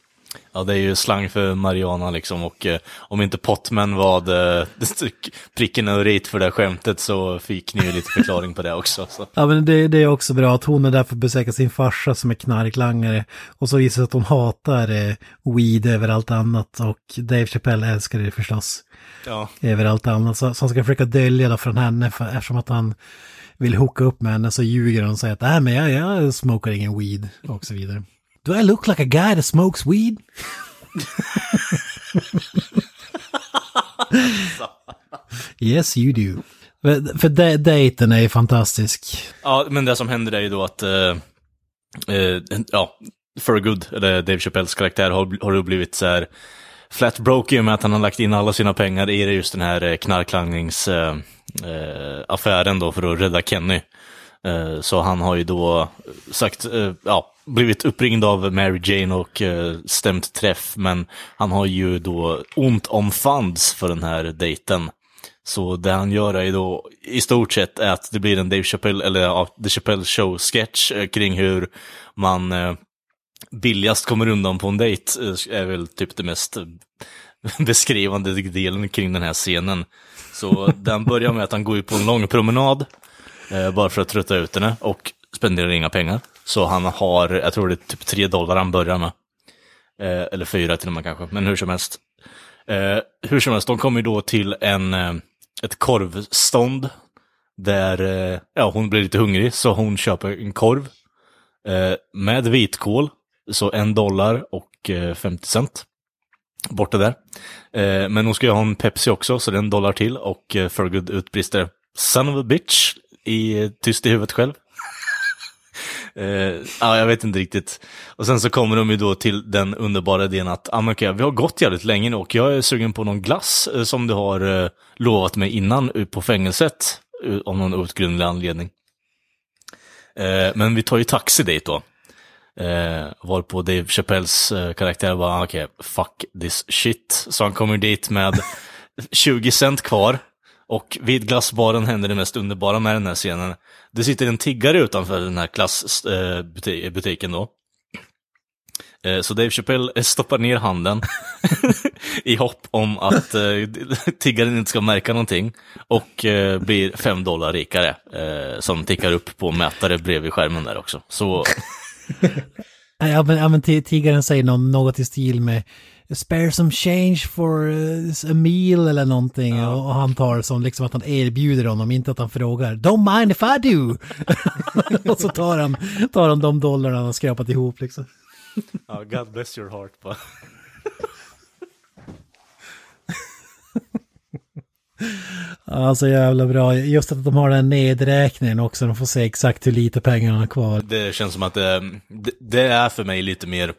Speaker 1: Ja, det är ju slang för Mariana liksom och eh, om inte Potman var det, pricken över i för det här skämtet så fick ni ju lite förklaring på det också. Så.
Speaker 3: Ja, men det, det är också bra att hon är där för att besöka sin farsa som är knarklangare. Och så visar det att hon hatar eh, weed över allt annat och Dave Chappelle älskar det förstås.
Speaker 1: Ja.
Speaker 3: över allt annat. Så, så han ska försöka dölja det från henne för, eftersom att han vill hooka upp med henne så ljuger han och säger att nej men jag, jag smokar ingen weed och så vidare. Do I look like a guy that smokes weed? yes you do. För, för de, dejten är ju fantastisk.
Speaker 1: Ja, men det som händer är ju då att, uh, uh, ja, Thurgood, eller Dave Chappelles karaktär, har, har då blivit så här flat broke i och med att han har lagt in alla sina pengar i just den här eh, knarklangningsaffären uh, då för att rädda Kenny. Eh, så han har ju då sagt, eh, ja, blivit uppringd av Mary Jane och eh, stämt träff, men han har ju då ont om funds för den här dejten. Så det han gör är då i stort sett är att det blir en Dave Chappelle, eller ja, The Chappelle Show-sketch kring hur man billigast kommer undan på en dejt, är väl typ det mest beskrivande delen kring den här scenen. Så den börjar med att han går ut på en lång promenad, Eh, bara för att trötta ut henne, och spenderar inga pengar. Så han har, jag tror det är typ tre dollar han börjar med. Eh, eller fyra till och med kanske, men hur som helst. Eh, hur som helst, de kommer ju då till en, eh, ett korvstånd. Där eh, ja, hon blir lite hungrig, så hon köper en korv. Eh, med vitkål, så en dollar och eh, 50 cent. Borta där. Eh, men hon ska ju ha en Pepsi också, så det är en dollar till. Och eh, utbrister Son of a bitch i tyst i huvudet själv. Eh, ja, jag vet inte riktigt. Och sen så kommer de ju då till den underbara idén att, ah, men okej, vi har gått jävligt länge nu och jag är sugen på någon glass eh, som du har eh, lovat mig innan på fängelset, av någon outgrundlig anledning. Men vi tar ju taxi dit då. Varpå Dave Chappelles karaktär bara, ah, okej, fuck this shit. Så han kommer dit med 20 cent kvar. Och vid glassbaren händer det mest underbara med den här scenen. Det sitter en tiggare utanför den här klassbutiken eh, då. Eh, så Dave Chappelle eh, stoppar ner handen i hopp om att tiggaren inte ska märka någonting och blir fem dollar rikare som tickar upp på mätare bredvid skärmen där också. Så
Speaker 3: Ja men, ja, men tiggaren säger något i stil med Spare some change for uh, a meal eller någonting. Och, och han tar som liksom att han erbjuder honom, inte att han frågar. Don't mind if I do! och så tar han, tar han de dollarna han har skrapat ihop liksom.
Speaker 1: Ja, God bless your heart bara.
Speaker 3: Ja, så jävla bra. Just att de har den nedräkningen också, de får se exakt hur lite pengar han har kvar.
Speaker 1: Det känns som att det, det, det är för mig lite mer,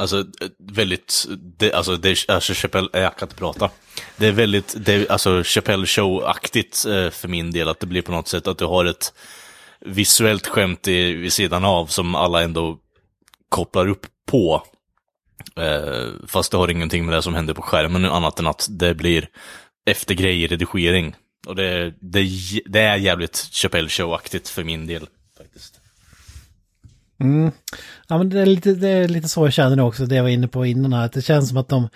Speaker 1: alltså eh, väldigt, det, alltså, det, alltså Chappelle, eh, jag kan inte prata. Det är väldigt, det, är, alltså Chappelle Show-aktigt eh, för min del, att det blir på något sätt att du har ett visuellt skämt i, vid sidan av som alla ändå kopplar upp på. Eh, fast det har ingenting med det som händer på skärmen annat än att det blir eftergrej i redigering. Och det, det, det är jävligt Chappelle Show-aktigt för min del.
Speaker 3: Mm. Ja men det är, lite, det är lite så jag känner det också, det jag var inne på innan här. Att det känns som att de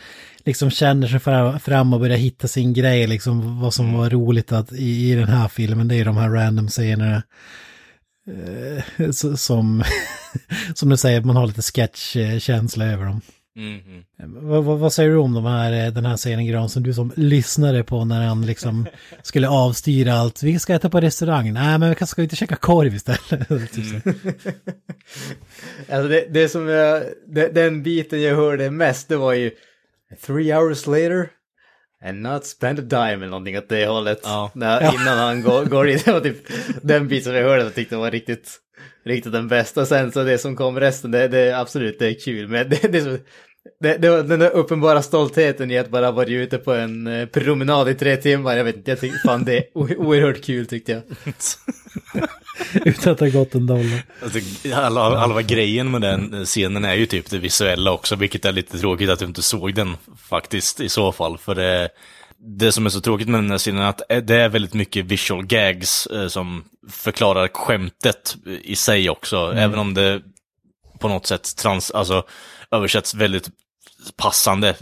Speaker 3: liksom känner sig fra- fram och börjar hitta sin grej, liksom vad som var roligt att, i, i den här filmen. Det är de här random scenerna. Eh, som, som du säger, man har lite sketch-känsla över dem.
Speaker 1: Mhm.
Speaker 3: Vad, vad, vad säger du om de här, eh, den här scenen Gran som du som lyssnade på när han liksom skulle avstyra allt? Vi ska äta på restaurang. Nej men vi kanske ska inte käka korv istället. typ så.
Speaker 2: Alltså det, det som jag, det, den biten jag hörde mest det var ju Three hours later and not spend a dime eller någonting åt det hållet.
Speaker 1: Ja.
Speaker 2: När,
Speaker 3: Ja.
Speaker 2: Innan han går, går in, det var typ den biten som jag hörde och tyckte var riktigt, riktigt den bästa. Sen så det som kom resten, det, det är absolut det är kul. Men det, det, så, det, det var den där uppenbara stoltheten i att bara vara ute på en eh, promenad i tre timmar. Jag vet inte, jag tyckte fan det är oerhört kul tyckte jag.
Speaker 3: Utan att har gått en dollar.
Speaker 1: Alltså, alla, halva grejen med den scenen är ju typ det visuella också, vilket är lite tråkigt att du inte såg den faktiskt i så fall. För det, det som är så tråkigt med den här scenen är att det är väldigt mycket visual gags eh, som förklarar skämtet i sig också. Även om det på något sätt trans, alltså, översätts väldigt passande,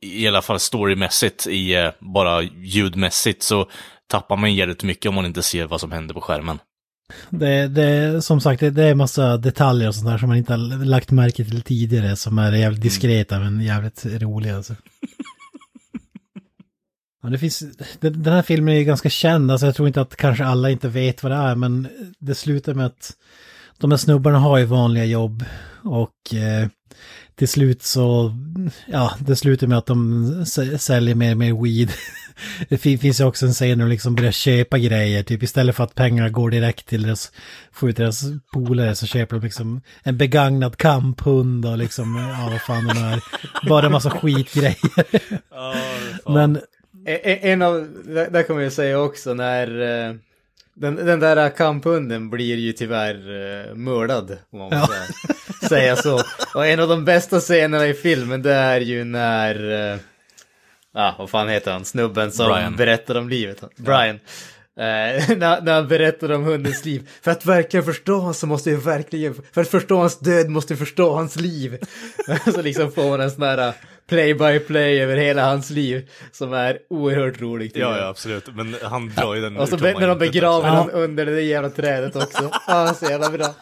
Speaker 1: i alla fall storymässigt, i, eh, bara ljudmässigt, så tappar man jävligt mycket om man inte ser vad som händer på skärmen.
Speaker 3: Det, det, som sagt, det, det är massa detaljer och sånt där som man inte har lagt märke till tidigare som är jävligt diskreta men jävligt roliga alltså. Ja, det finns, den här filmen är ju ganska känd, alltså jag tror inte att kanske alla inte vet vad det är, men det slutar med att de här snubbarna har ju vanliga jobb och eh, till slut så, ja, det slutar med att de säljer mer och mer weed det fin- finns ju också en scen när de liksom börjar köpa grejer, typ istället för att pengarna går direkt till deras, få ut deras polare så köper de liksom en begagnad kamphund och liksom, ja vad fan det är. Bara en massa skitgrejer. Men
Speaker 2: E- e- En av, där kommer jag säga också när eh, den, den där kamphunden blir ju tyvärr uh, mördad, om man
Speaker 3: Ja.
Speaker 2: säga- så. Och en av de bästa scenerna i filmen det är ju när, uh, ah, vad fan heter han, snubben som
Speaker 1: Brian.
Speaker 2: berättar om livet. Brian. Eh, när, när han berättar om hundens liv. För att verkligen förstå honom så måste jag verkligen, för att förstå hans död måste jag förstå hans liv. så liksom får man en sån här play by play över hela hans liv. Som är oerhört roligt.
Speaker 1: Ja, ja, absolut. Men han drar ju den
Speaker 2: Och så när de begraver honom under det jävla trädet också. Ja, så jävla bra.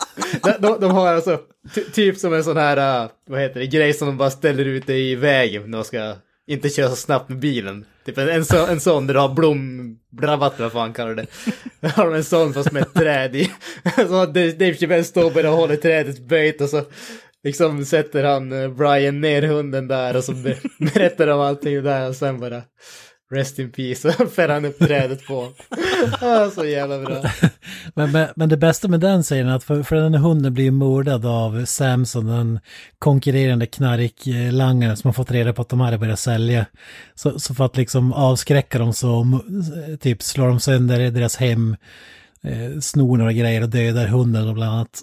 Speaker 2: De, de, de har alltså ty- typ som en sån här, uh, vad heter det, grej som de bara ställer ute i vägen när de ska inte köra så snabbt med bilen. Typ en, en, så, en sån där du har blomrabatt, vad fan kallar du det? Har de en sån fast med ett träd i. Så att Dave Dave Chappelle står bara och håller trädet böjt och så liksom sätter han eh, Brian ner hunden där och så berättar om allting där och sen bara Rest in peace, och fäller han upp trädet på. ah, så jävla bra.
Speaker 3: Men, men, men det bästa med den säger att för, för den här hunden blir ju mördad av Samson, den konkurrerande knarklangaren eh, som har fått reda på att de hade börjat sälja. Så, så för att liksom avskräcka dem så typ slår de sönder deras hem, eh, snor några grejer och dödar hunden och bland annat.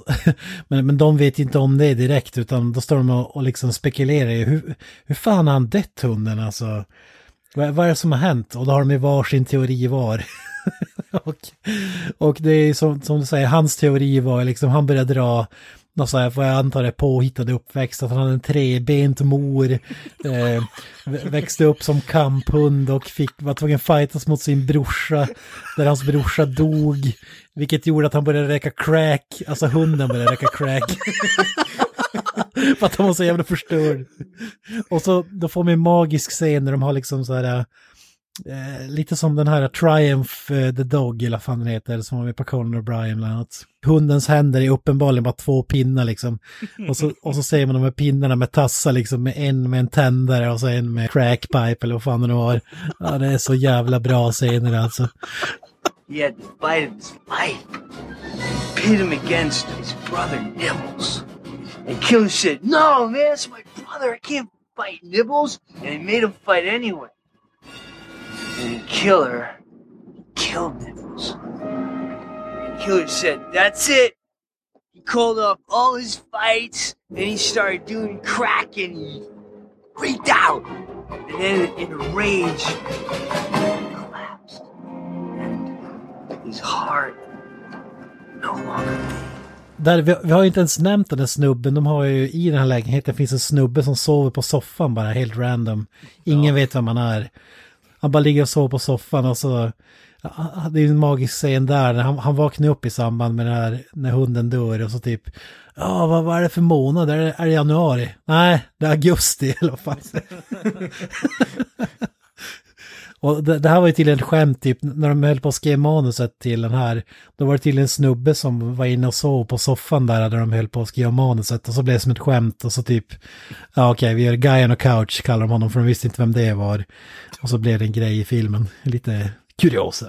Speaker 3: men, men de vet inte om det direkt utan då står de och, och liksom spekulerar i hur, hur fan har han dött hunden alltså? Vad, vad är det som har hänt? Och då har de ju varsin teori var. och, och det är som, som du säger, hans teori var liksom, han började dra något så här, vad jag antar är påhittad uppväxt, att han hade en trebent mor, eh, växte upp som kamphund och fick, var tvungen fightas mot sin brorsa, där hans brorsa dog, vilket gjorde att han började röka crack, alltså hunden började röka crack. För att han var så jävla förstörd. Och så då får man en magisk scen när de har liksom så här, eh, lite som den här Triumph eh, the Dog, eller vad fan den heter, som var med på Conan O'Brien bland annat. Hundens händer är uppenbarligen bara två pinnar liksom. Och så, och så ser man de här pinnarna med tassar liksom, med en med en tändare och så en med crackpipe eller vad fan det nu var. Ja, det är så jävla bra scener alltså.
Speaker 8: He had to fight his life. Pit him against his brother Nibbles. And Killer said, No, man, it's my brother. I can't fight Nibbles. And he made him fight anyway. And Killer killed Nibbles. And Killer said, That's it. He called off all his fights. Then he started doing crack and he freaked out. And then in a rage, he collapsed. And his heart no longer beat.
Speaker 3: Där, vi, vi har ju inte ens nämnt den där snubben, de har ju i den här lägenheten finns en snubbe som sover på soffan bara helt random. Ingen vet vem han är. Han bara ligger och sover på soffan och så, ja, det är en magisk scen där, han, han vaknar upp i samband med det här, när hunden dör och så typ, ja vad, vad är det för månad, är det, är det januari? Nej, det är augusti eller vad fan. Och det, det här var ju till en skämt typ, när de höll på att skriva manuset till den här, då var det till en snubbe som var inne och sov på soffan där, där de höll på att skriva manuset, och så blev det som ett skämt, och så typ, ja okej, vi gör Guy on a couch, kallar de honom, för de visste inte vem det var. Och så blev det en grej i filmen, lite kuriosa.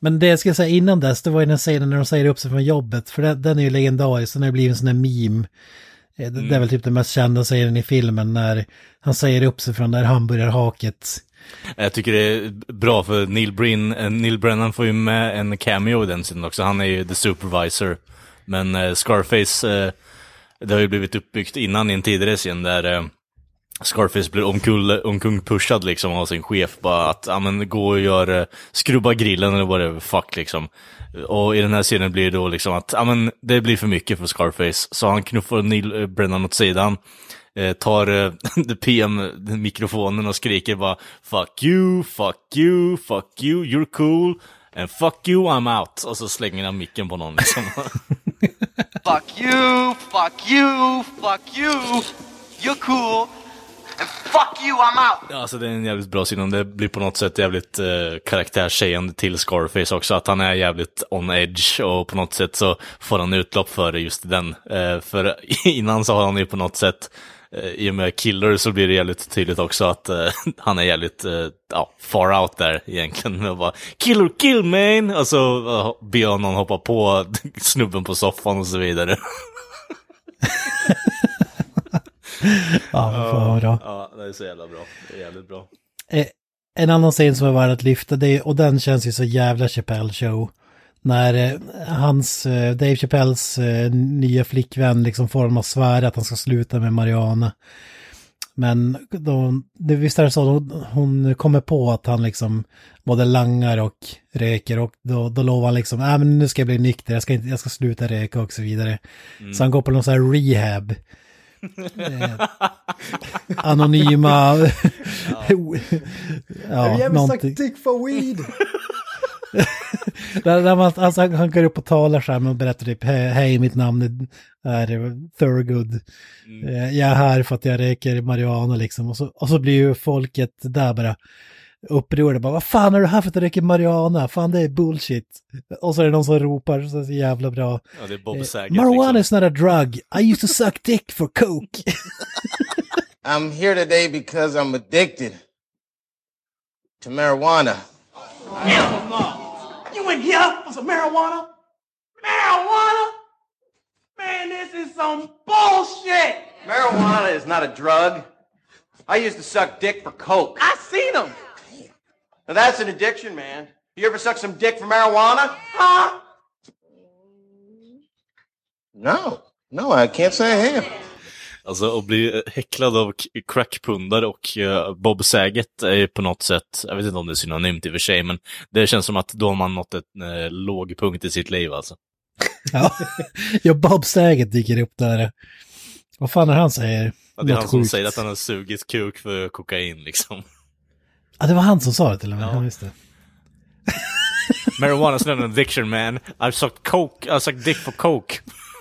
Speaker 3: Men det jag ska säga innan dess, det var ju den scenen när de säger upp sig från jobbet, för den, den är ju legendarisk, den har blivit en sån där meme. Eh, Det, är väl typ den mest kända scenen i filmen när han säger upp sig från det här hamburgerhaket.
Speaker 1: Eh, jag tycker det är bra för Neil, Brin, eh, Neil Brennan får ju med en cameo i den sidan också. Han är ju the supervisor. Men eh, Scarface, eh, det har ju blivit uppbyggt innan i en tidigare scen där eh, Scarface blir omkull, omkung-pushad liksom av sin chef. Bara att, ja men gå och gör, eh, skrubba grillen eller whatever, fuck liksom. Och i den här scenen blir det då liksom att, ja men det blir för mycket för Scarface. Så han knuffar Neil eh, Brennan åt sidan. Eh, tar eh, PM-mikrofonen och skriker bara Fuck you, fuck you, fuck you, you're cool. And fuck you, I'm out. Och så slänger han micken på någon liksom.
Speaker 5: Fuck you, fuck you, fuck you. You're cool. And fuck you, I'm out.
Speaker 1: Alltså det är en jävligt bra och det blir på något sätt jävligt eh, karaktärstjejande till Scarface också. Att han är jävligt on edge och på något sätt så får han utlopp för det just den. Eh, för innan så har han ju på något sätt i och med Killer så blir det jävligt tydligt också att eh, han är jävligt eh, ja, far out där egentligen. Med bara, Killer kill man! Och så uh, ber någon hoppa på snubben på soffan och så vidare.
Speaker 3: Ja, fan vad bra.
Speaker 1: Ja, det är så jävla bra. Det är jävligt bra.
Speaker 3: Eh, En annan scen som är värd att lyfta, det och den känns ju så jävla Chappelle show. När eh, hans, eh, Dave Chappelles eh, nya flickvän liksom får honom att svära att han ska sluta med Mariana. Men då, det, visst är det så, då, hon kommer på att han liksom både langar och röker och då, då lovar han liksom, nej men nu ska jag bli nykter, jag ska, inte, jag ska sluta röka och så vidare. Så han går på någon sån här rehab. Eh, anonyma... ja, någonting.
Speaker 2: dick for weed!
Speaker 3: Där, där man, alltså, han går upp och talar så här och berättar typ "He- hej mitt namn är Thurgood. Eh, Jag är här för att jag röker marijuana liksom. Och så, och så blir ju folket där bara upprörda. Bara, vad fan är du här för att du röker marijuana? Fan det är bullshit. Och så är det någon som ropar så så jävla bra.
Speaker 1: Ja, det är Bob
Speaker 3: Eh,
Speaker 1: Saget.
Speaker 3: marijuana
Speaker 1: liksom.
Speaker 3: is not a drug. I used to suck dick for coke.
Speaker 9: I'm here today because I'm addicted to marijuana.
Speaker 10: You in here for some marijuana? Marijuana? Man, this is some bullshit!
Speaker 5: Marijuana is not a drug. I used to suck dick for coke.
Speaker 10: I seen them!
Speaker 5: Now that's an addiction, man. You ever suck some dick for marijuana?
Speaker 10: Huh?
Speaker 9: No, no, I can't say I have.
Speaker 1: Alltså att bli häcklad av crackpundare och eh, Bob Saget är på något sätt, jag vet inte om det är synonymt i och för sig, men det känns som att då har man nått en eh, låg punkt i sitt liv alltså.
Speaker 3: ja. ja, Bob Saget dyker upp där. Vad fan är han säger?
Speaker 1: Ja, det är
Speaker 3: Något
Speaker 1: han som
Speaker 3: sjukt.
Speaker 1: säger att han har sugit kuk för kokain liksom.
Speaker 3: Ja, det var han som sa det till och med. Ja. just det.
Speaker 1: Marijuana's not an addiction man. I've sucked coke, I've sucked dick for coke.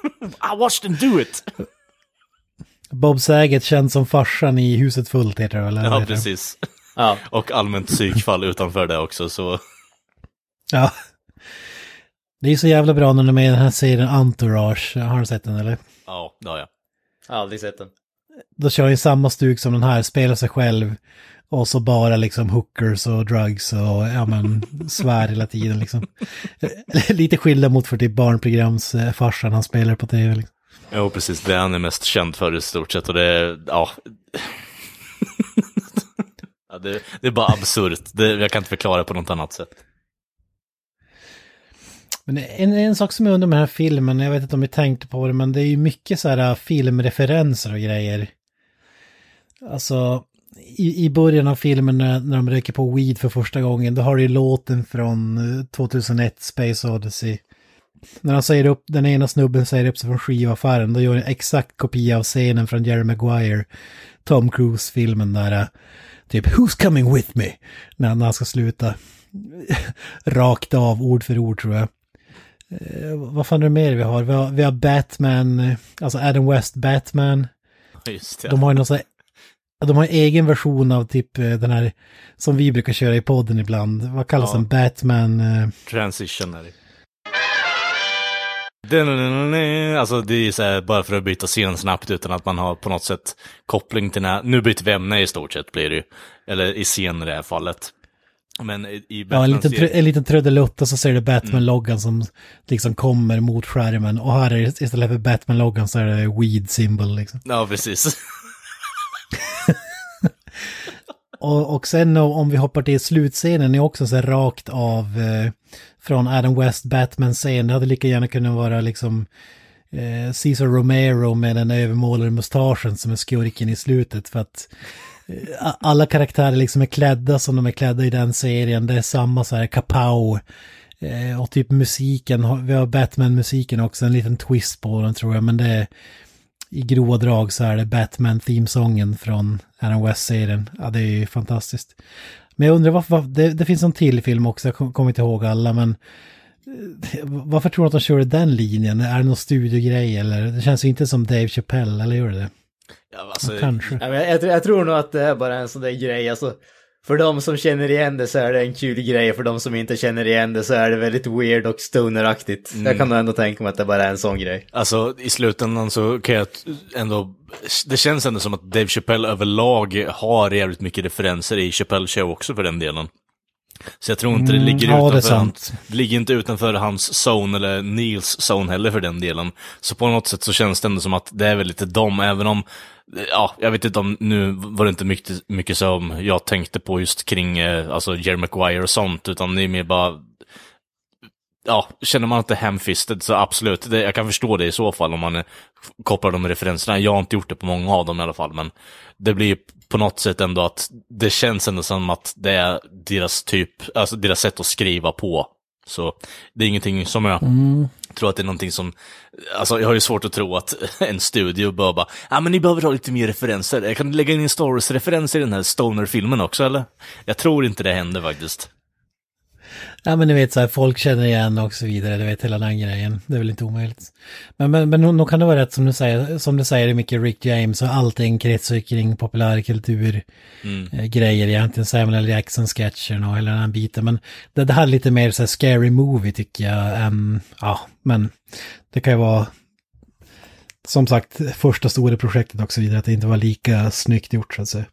Speaker 1: I watched them do it!
Speaker 3: Bob Saget känd som farsan i Huset fullt heter det eller? vad
Speaker 1: Ja, precis.
Speaker 2: Ja.
Speaker 1: Och allmänt psykfall utanför det också, så...
Speaker 3: Ja. Det är så jävla bra när de är med i den här serien Entourage. Har du sett den eller?
Speaker 1: Ja, det har jag.
Speaker 2: Aldrig sett den.
Speaker 3: Då kör ju samma stuk som den här, spelar sig själv. Och så bara liksom hookers och drugs och ja men svär hela tiden liksom. Lite skillnad mot för typ barnprograms eh, han spelar på tv. Liksom.
Speaker 1: Jo, precis. Det han är mest känd för i stort sett och det är, ja... ja det, det är bara absurt. Det, jag kan inte förklara på något annat sätt.
Speaker 3: Men en, en sak som jag undrar med den här filmen, jag vet inte om ni tänkte på det, men det är ju mycket så här äh, filmreferenser och grejer. Alltså, i, i början av filmen när, när de röker på weed för första gången, då har du ju låten från äh, 2001 Space Odyssey. När han säger upp, den ena snubben säger upp sig från skivaffären, då gör en exakt kopia av scenen från Jerry Maguire, Tom Cruise-filmen där, äh, typ Who's coming with me? När, när han ska sluta. Rakt av, ord för ord tror jag. Eh, vad fan är det mer vi har? Vi har, vi har Batman, eh, alltså Adam West Batman.
Speaker 1: Just det.
Speaker 3: De har ju någon sån här, de har en egen version av typ eh, den här som vi brukar köra i podden ibland. Vad kallas
Speaker 1: Ja.
Speaker 3: den? Batman... eh,
Speaker 1: Transition är det. Alltså det är så här, bara för att byta scen snabbt utan att man har på något sätt koppling till när. Nu byter vi ämne i stort sett blir det ju. Eller i scen i det här fallet. Men i, i
Speaker 3: Ja, en liten, en liten trudelutt och så ser du Batman-loggan som liksom kommer mot skärmen. Och här är det, istället för Batman-loggan så är det weed symbol liksom.
Speaker 1: Ja, precis.
Speaker 3: Och, och sen om vi hoppar till slutscenen är också så här rakt av eh, från Adam West Batman-scen. Det hade lika gärna kunnat vara liksom eh, Cesar Romero med den övermålade mustaschen som är skurken i slutet. För att eh, alla karaktärer liksom är klädda som de är klädda i den serien. Det är samma så här kapow. Eh, och typ musiken, vi har Batman-musiken också, en liten twist på den tror jag. Men det är i grova drag så är det Batman-themesången från Adam West-serien. Ja, det är ju fantastiskt. Men jag undrar varför, varför det, det finns en till film också, jag kom- kommer inte ihåg alla, men eh, varför tror du att de körde den linjen? Är det någon studiogrej eller? Det känns ju inte som Dave Chappelle, eller gör det det?
Speaker 1: Ja, alltså,
Speaker 3: Kanske.
Speaker 2: Jag, jag, tror- jag tror nog att det är bara en sån där grej, alltså. För de som känner igen det så är det en kul grej, för de som inte känner igen det så är det väldigt weird och stoneraktigt. Jag kan nog ändå tänka mig att det bara är en sån grej.
Speaker 1: Alltså i slutändan så kan jag ändå, det känns ändå som att Dave Chappelle överlag har jävligt mycket referenser i Chappelle Show också för den delen. Så jag tror inte det
Speaker 3: Mm,
Speaker 1: ligger
Speaker 3: ja, det är
Speaker 1: utanför, han,
Speaker 3: sant.
Speaker 1: det ligger inte utanför hans zone eller Neils zone heller för den delen. Så på något sätt så känns det ändå som att det är väl lite dem, även om, ja, jag vet inte om, nu var det inte mycket, mycket som jag tänkte på just kring, eh, alltså Jerry Maguire och sånt, utan det är mer bara, ja, känner man att det är hamfisted så absolut, det, jag kan förstå det i så fall om man kopplar de referenserna. Jag har inte gjort det på många av dem i alla fall, men det blir på något sätt ändå att det känns ändå som att det är deras typ, alltså deras sätt att skriva på. Så det är ingenting som jag mm tror att det är någonting som, alltså jag har ju svårt att tro att en studio bara, ja ah, men ni behöver ha lite mer referenser, jag kan lägga in en Star Wars-referens i den här Stoner-filmen också eller? Jag tror inte det händer faktiskt.
Speaker 3: Ja men ni vet så här, folk känner igen och så vidare, du vet hela den grejen. Det är väl inte omöjligt. Men, men, men nog- kan det vara rätt som du säger, som du säger, mycket Rick James och allting kretsar kring populärkultur. Eh, grejer egentligen, Samuel L. Jackson-sketchen och hela den här biten. Men det, det här är lite mer så här scary movie tycker jag. än- ja, men det kan ju vara som sagt första stora projektet och så vidare, att det inte var lika snyggt gjort så att säga.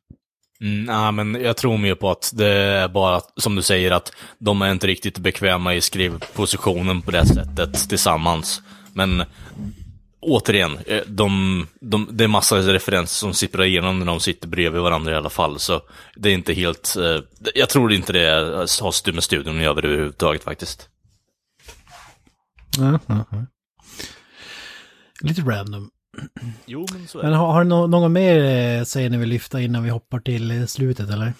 Speaker 1: Mm, nej, men jag tror mer på att det är bara, som du säger, att de är inte riktigt bekväma i skrivpositionen på det sättet tillsammans. Men återigen, eh, de, de, det är massa referenser som sipprar igenom när de sitter bredvid varandra i alla fall. Så det är inte helt, eh, jag tror inte det har stu- med studion att göra överhuvudtaget faktiskt.
Speaker 3: Mm, mm, mm. Lite random.
Speaker 1: Jo, men så
Speaker 3: Men har, har du nå- någon mer eh, säger ni vill lyfta innan vi hoppar till eh, slutet eller?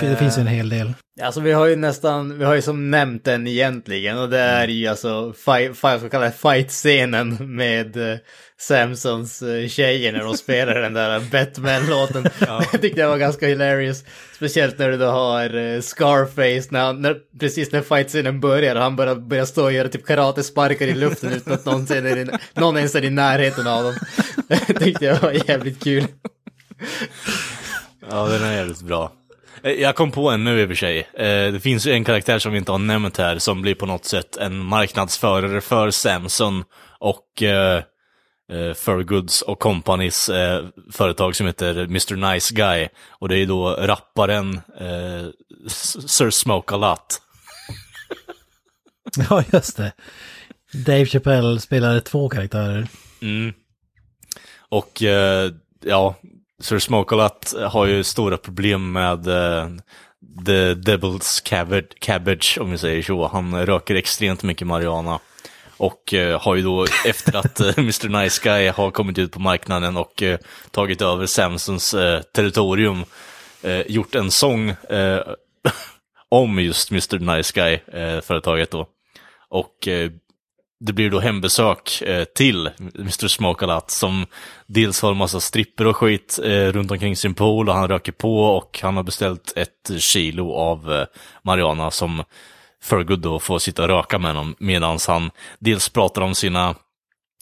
Speaker 3: Det finns ju en hel del.
Speaker 2: Alltså vi har ju nästan, vi har ju som nämnt den egentligen och det är ju alltså fight, fight, så kallade fight-scenen med eh, Samsons eh, tjejer när de spelar den där Batman-låten. Jag tyckte det var ganska hilarious. Speciellt när du då har eh, Scarface, när, han, när precis när fight-scenen börjar och han bara börjar stå och göra typ karatesparkar i luften utan att någon, är i, någon ens är i närheten av dem. Det tyckte jag var jävligt kul.
Speaker 1: Ja, den är jävligt bra. Eh, Jag kom på en nu i och för sig. Eh, Det finns ju en karaktär som vi inte har nämnt här som blir på något sätt en marknadsförare för Samson och eh, Thurgoods och Companys företag som heter Mr. Nice Guy. Och det är då rapparen Sir Smoke A Lot.
Speaker 3: Ja, just det. Dave Chappelle spelade två karaktärer.
Speaker 1: Mm. Och ja, Sir Smokolat har ju stora problem med uh, The Devil's cabbage, cabbage, om vi säger så. Han röker extremt mycket marijuana. Och uh, har ju då, efter att eh, uh, Mr. Nice Guy har kommit ut på marknaden och uh, tagit över Samsons territorium, gjort en sång om just Mr. Nice Guy-företaget då. Och det blir då hembesök eh, till Mr. Smokalat som dels har en massa stripper och skit eh, runt omkring sin pool och han röker på och han har beställt ett kilo av eh, marijuana som Fergood då får sitta och röka med honom medan han dels pratar om sina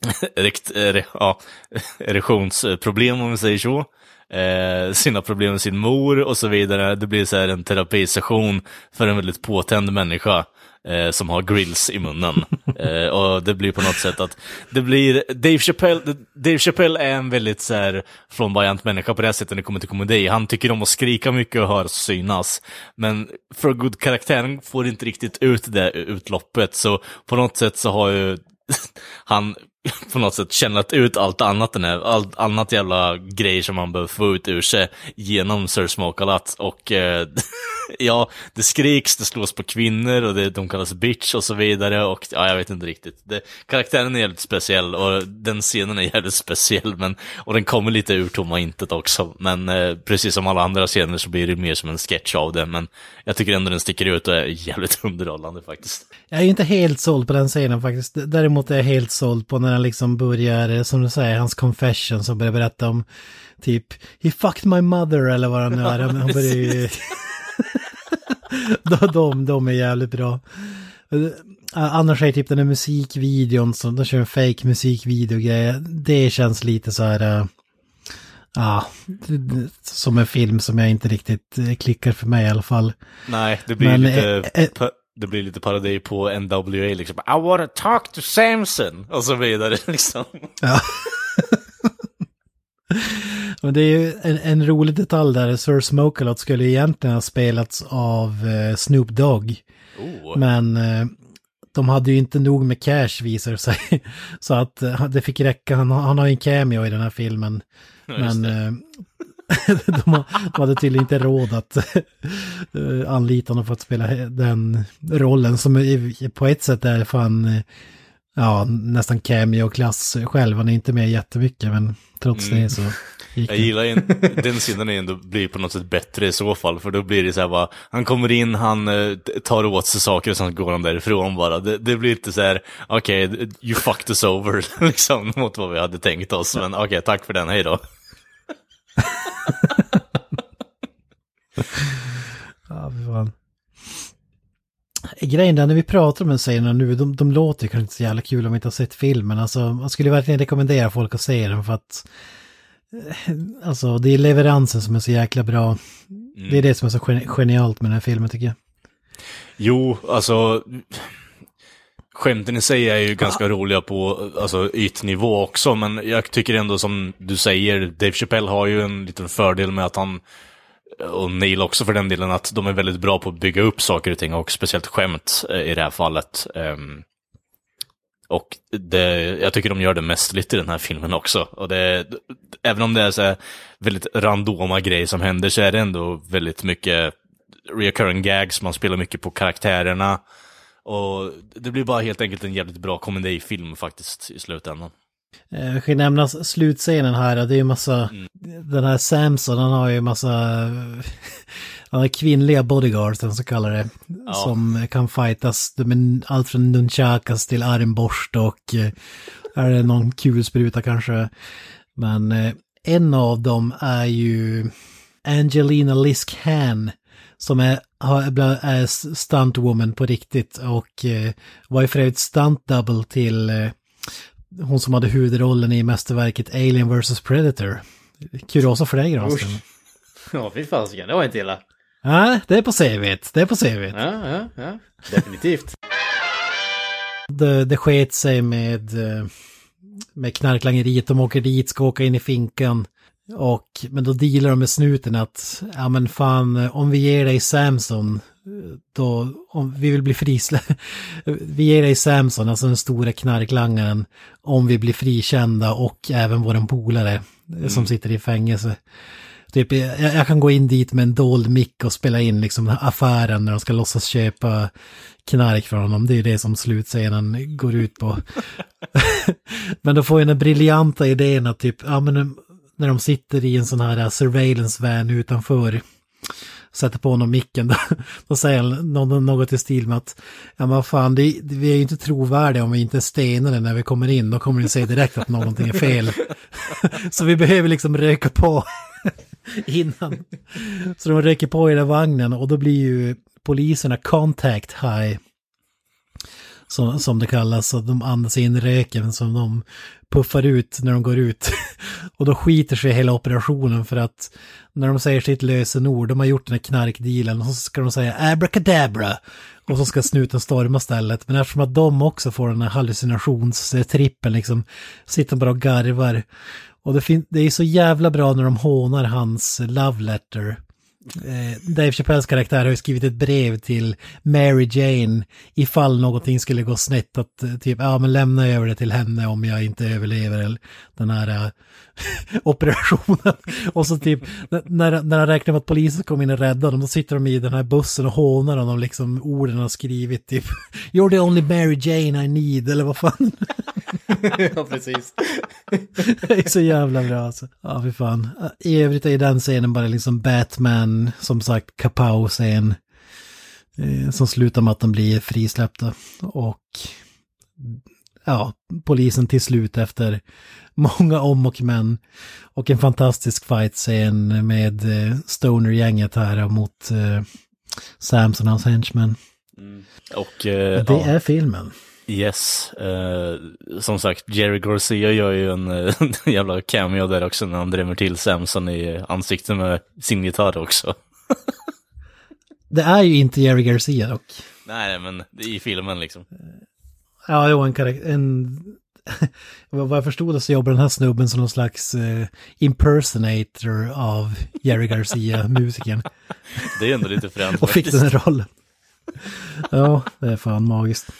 Speaker 1: erekt, er, eh, ja, erektionsproblem om vi säger så. Eh, sina problem med sin mor och så vidare. Det blir så här en terapisession för en väldigt påtänd människa eh, som har grills i munnen. Eh, och det blir på något sätt att det blir, Dave Chappelle, Dave Chappelle är en väldigt så här flamboyant människa på det här sättet när det kommer till komedi. Han tycker om att skrika mycket och höras och synas. Men för good karaktären får inte riktigt ut det utloppet, så på något sätt så har ju han på något sätt kännat ut allt annat, den här, allt annat jävla grejer som man behöver få ut ur sig genom Sir Smokalat Och eh, ja, det skriks, det slås på kvinnor och det, de kallas bitch och så vidare. Och ja, jag vet inte riktigt. Det, karaktären är jävligt speciell och den scenen är jävligt speciell. Men, och den kommer lite ur tomma intet också. Men eh, precis som alla andra scener så blir det mer som en sketch av det. Men jag tycker ändå den sticker ut och är jävligt underhållande faktiskt.
Speaker 3: Jag är ju inte helt såld på den scenen faktiskt. Däremot är jag helt såld på när han liksom börjar, eh, som du säger, hans confession som börjar berätta om typ He fucked my mother eller vad han nu är. Han börjar ju... de, de, är jävligt bra. Eh, Annars är typ den här musikvideon som de kör en fake musikvideo grej. Det känns lite så här... eh, Ja, det- det- som en film som jag inte riktigt eh, klickar för mig i alla fall.
Speaker 1: Nej, det blir
Speaker 3: Men,
Speaker 1: lite...
Speaker 3: eh, eh,
Speaker 1: pa- det blir lite parodi på NWA liksom. I wanna talk to Samson! Och så vidare liksom.
Speaker 3: Ja. Men det är ju en, en rolig detalj där, Sir Smoke-A-Lot skulle egentligen ha spelats av eh, Snoop Dogg.
Speaker 1: Oh.
Speaker 3: Men eh, de hade ju inte nog med cash visar det sig. Så att eh, det fick räcka, han, han har ju en cameo i den här filmen.
Speaker 1: Ja,
Speaker 3: Men eh, de, ha- de hade tydligen inte råd att eh, anlita honom för att spela den rollen som på ett sätt är fan eh, ja, nästan cameo-klass själv. Han är inte med jättemycket men trots
Speaker 1: Mm.
Speaker 3: det så gick
Speaker 1: Jag gillar en, den sidan ändå blir på något sätt bättre i så fall, för då blir det så här bara, han kommer in, han eh, tar åt sig saker och sen går han därifrån bara. Det, det blir inte så här, okej, you fucked us over, liksom, mot vad vi hade tänkt oss, men okej, tack för den, hej då.
Speaker 3: Ja, fy fan. Grejen där när vi pratar om den scenerna nu, de, de låter kanske inte så jävla kul om man inte har sett filmen. Alltså, man skulle verkligen rekommendera folk att se den för att eh, Alltså det är leveransen som är så jäkla bra. Det är det som är så gen- genialt med den här filmen tycker jag.
Speaker 1: Jo, alltså, skämten i sig är ju ganska roliga på alltså, ytnivå också, men jag tycker ändå som du säger, Dave Chappelle har ju en liten fördel med att han, och Neil också för den delen, att de är väldigt bra på att bygga upp saker och ting, och speciellt skämt eh, i det här fallet. Ehm, och det, jag tycker de gör det mästerligt i den här filmen också. Och det, även om det är så väldigt randoma grejer som händer så är det ändå väldigt mycket recurring gags, man spelar mycket på karaktärerna. Och det blir bara helt enkelt en jävligt bra komedifilm faktiskt i slutändan.
Speaker 3: Eh, Jag kan nämna slutscenen här, det är ju massa, den här Samson han har ju massa, han har kvinnliga bodyguards, den så kallar det,
Speaker 1: Ja.
Speaker 3: som kan fightas med allt från nunchakas till armborst och eh, är det någon kulspruta kanske. Men eh, en av dem är ju Angelina Liskhan som är, är stuntwoman på riktigt och eh, var ju för övrigt stunt double till eh, hon som hade huvudrollen i mästerverket Alien vs Predator. Kuriosa för dig Granström.
Speaker 2: Ja, fy fasiken, det var inte illa.
Speaker 3: Nej, det är på CVt. Det är på CVt.
Speaker 2: Ja, ja, ja. Definitivt.
Speaker 3: Det, det sket sig med, eh, med knarklangeriet. De åker dit, ska åka in i finkan. Och, men då dealar de med snuten att, ja men fan, eh, om vi ger dig Samson, eh, då, om vi vill bli frisläppta, vi ger dig Samson, alltså den stora knarklangaren, om vi blir frikända och även våran polare eh, som sitter i fängelse. Typ, jag, jag kan gå in dit med en dold mick och spela in liksom affären när de ska låtsas köpa knark från honom. Det är det som slutscenen går ut på. men då får jag den briljanta idén att typ, ja men när de sitter i en sån här äh, surveillance van utanför sätter på honom micken, då, då säger han något, i stil med att ja men vad fan, det, vi är ju inte trovärdiga om vi inte är stenade när vi kommer in, då kommer ni se direkt att någonting är fel. Så vi behöver liksom röka på innan. Så de röker på i den vagnen och då blir ju poliserna contact high. Som, som det kallas, så de andas in röken som de puffar ut när de går ut. Och då skiter sig hela operationen för att när de säger sitt lösenord, de har gjort den här knarkdealen och så ska de säga abracadabra. Och så ska snuten storma stället. Men eftersom att de också får den här hallucinationstrippen liksom, sitter de bara och garvar. Och det, fin- det är så jävla bra när de hånar hans love letter. Eh, Dave Chappelles karaktär har ju skrivit ett brev till Mary Jane ifall någonting skulle gå snett att eh, typ, ja men lämna över det till henne om jag inte överlever den här eh, operationen. Och så typ, när, när han räknar med att polisen kommer in och räddar dem, då sitter de i den här bussen och hånar honom liksom orden han har skrivit typ You're the only Mary Jane I need, eller vad fan.
Speaker 2: ja, precis.
Speaker 3: det är så jävla bra alltså. Ja, fy fan. I övrigt är den scenen bara liksom Batman, som sagt, kapow-scen. Eh, som slutar med att de blir frisläppta. Och ja, polisen till slut efter många om och men. Och en fantastisk fight-scen med eh, Stoner-gänget här mot eh, Samson och hans henchmen.
Speaker 1: Och eh,
Speaker 3: Det
Speaker 1: ja,
Speaker 3: är filmen.
Speaker 1: Yes, eh, som sagt, Jerry Garcia gör ju en eh, jävla cameo där också när han drämmer till Samson i ansiktet med sin gitarr också.
Speaker 3: Det är ju inte Jerry Garcia dock.
Speaker 1: Nej, men det är i filmen liksom.
Speaker 3: Ja, jo, en karaktär, en... Vad jag förstod så jobbar den här snubben som någon slags eh, impersonator av Jerry Garcia, musikern.
Speaker 1: Det är ändå lite fränt
Speaker 3: Och fick den rollen. Ja, det är fan magiskt.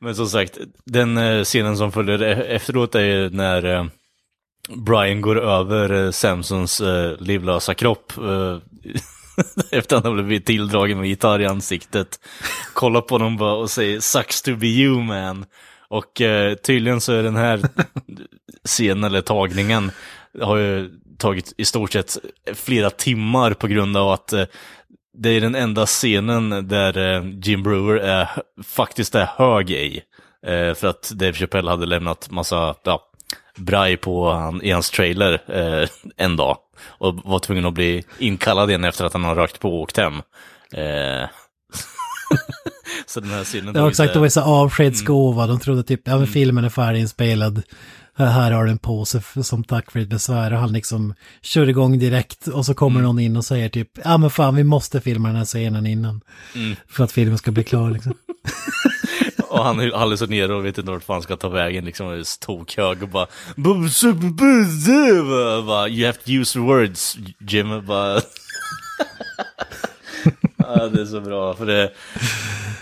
Speaker 1: Men som sagt, den eh, scenen som följer e-, efteråt är ju när eh, Brian går över eh, Samsons livlösa kropp. Efter att han har blivit tilldragen med gitarr i ansiktet. Kollar på honom bara och säger “Sucks to be you man”. Och eh, tydligen så är den här scenen, eller tagningen, har ju tagit i stort sett flera timmar på grund av att eh, det är den enda scenen där eh, Jim Brewer är, faktiskt är hög i. Eh, för att Dave Chappelle hade lämnat massa ja, braj på han, i hans trailer eh, en dag. Och var tvungen att bli inkallad igen efter att han har rökt på och åkt hem. Eh, så den här scenen...
Speaker 3: Ja, exakt, det var så
Speaker 1: Mm.
Speaker 3: avskedsgåva. De trodde typ, ja men filmen är färdiginspelad. Här- Här har du en påse som tack för ditt besvär. Och han liksom kör igång direkt. Och så kommer
Speaker 1: Mm.
Speaker 3: någon in och säger typ, ja men fan vi måste filma den här scenen innan.
Speaker 1: Mm.
Speaker 3: För att filmen ska bli klar liksom.
Speaker 1: Och han är alldeles nere och vet inte vart fan ska ta vägen liksom. Och är tokhög och bara... Bara, You have to use words, Jim. Bara... ja, det är så bra, för det...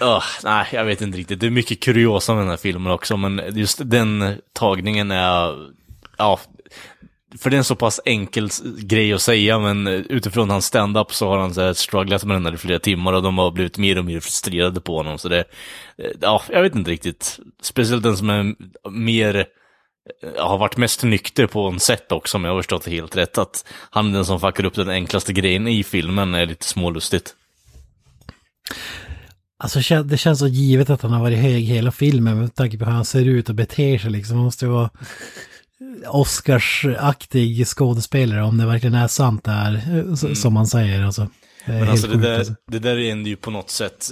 Speaker 1: Oh, nej, jag vet inte riktigt. Det är mycket kuriosa med den här filmen också, men just den tagningen är... Ja, för det är en så pass enkel grej att säga, men utifrån hans stand-up så har han så här strugglat med den här i flera timmar och de har blivit mer och mer frustrerade på honom. Så det, eh, ja, jag vet inte riktigt. Speciellt den som är mer, eh, har varit mest nykter på en sätt också, om jag har förstått det helt rätt. Att han är den som fuckar upp den enklaste grejen i filmen är lite smålustigt.
Speaker 3: Alltså det känns så givet att han har varit hög hela filmen med tanke på hur han ser ut och beter sig liksom. Han måste ju vara Oscarsaktig skådespelare om det verkligen är sant det här, eh, s- som man säger alltså.
Speaker 1: Men alltså det där,
Speaker 3: alltså.
Speaker 1: det där är ju på något sätt,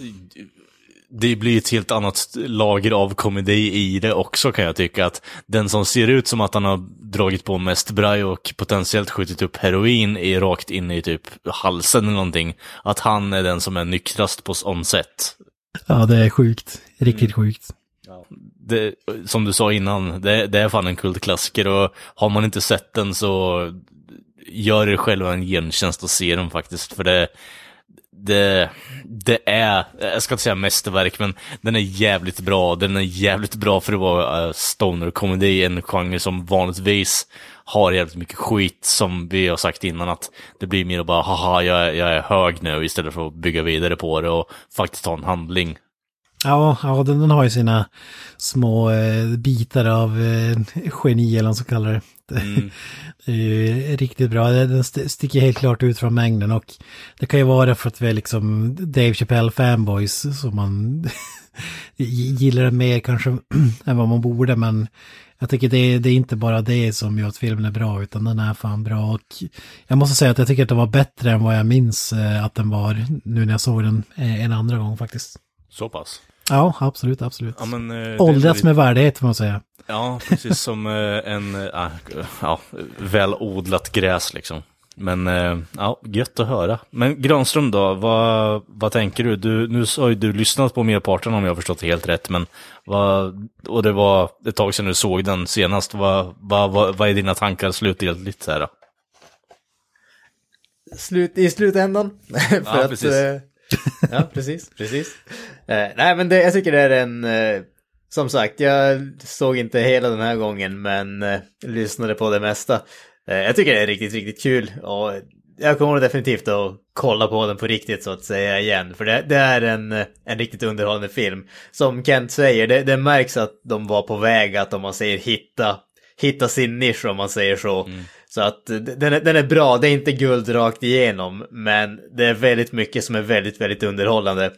Speaker 1: det blir ett helt annat lager av komedi i det också kan jag tycka. Att den som ser ut som att han har dragit på mest braj och potentiellt skjutit upp heroin är rakt in i typ halsen eller någonting. Att han är den som är nyktrast på sätt.
Speaker 3: Ja, det är sjukt. Riktigt sjukt.
Speaker 1: Det, som du sa innan, det, det är fan en kultklassiker och har man inte sett den så gör er själva en gentjänst och se den faktiskt. För det, det, det är, jag ska inte säga mästerverk, men den är jävligt bra. Den är jävligt bra för att vara eh, stoner-komedi, en genre som vanligtvis har jävligt mycket skit som vi har sagt innan att det blir mer att bara haha jag är, jag är hög nu istället för att bygga vidare på det och faktiskt ha en handling.
Speaker 3: Ja, ja den, den har ju sina små eh, bitar av eh, geni eller vad man ska kalla det. Det, det är ju riktigt bra. Den den st- sticker helt klart ut från mängden och det kan ju vara för att vi är liksom Dave Chappelle fanboys som man gillar den mer kanske än vad man borde men jag tycker det, det är inte bara det som gör att filmen är bra utan den är fan bra och jag måste säga att jag tycker att den var bättre än vad jag minns eh, att den var nu när jag såg den eh, en andra gång faktiskt.
Speaker 1: Så pass.
Speaker 3: Ja, absolut, absolut.
Speaker 1: Ja, men, eh, det
Speaker 3: Åldras
Speaker 1: är
Speaker 3: med värdighet får man säga.
Speaker 1: Ja, precis som eh, en äh, ja, välodlat gräs liksom. Men eh, ja, gött att höra. Men Granström då, vad, vad tänker du? du? Nu har ju du lyssnat på merparten om jag har förstått det helt rätt, men vad, och det var ett tag sedan du såg den senast. Vad, vad, vad, vad är dina tankar slutgiltigt så här? Då?
Speaker 2: Slut, I slutändan. För
Speaker 1: Ja,
Speaker 2: att,
Speaker 1: precis
Speaker 2: ja, precis, precis. Eh, nej, men det, jag tycker det är en... eh, som sagt, jag såg inte hela den här gången, men eh, lyssnade på det mesta. Eh, jag tycker det är riktigt, riktigt kul. Och jag kommer definitivt att kolla på den på riktigt så att säga igen. För det, det är en, eh, en riktigt underhållande film. Som Kent säger, det, det märks att de var på väg att, om man säger hitta, hitta sin nisch om man säger så. Mm. Så att eh, den är, den är bra, det är inte guld rakt igenom, men det är väldigt mycket som är väldigt, väldigt underhållande.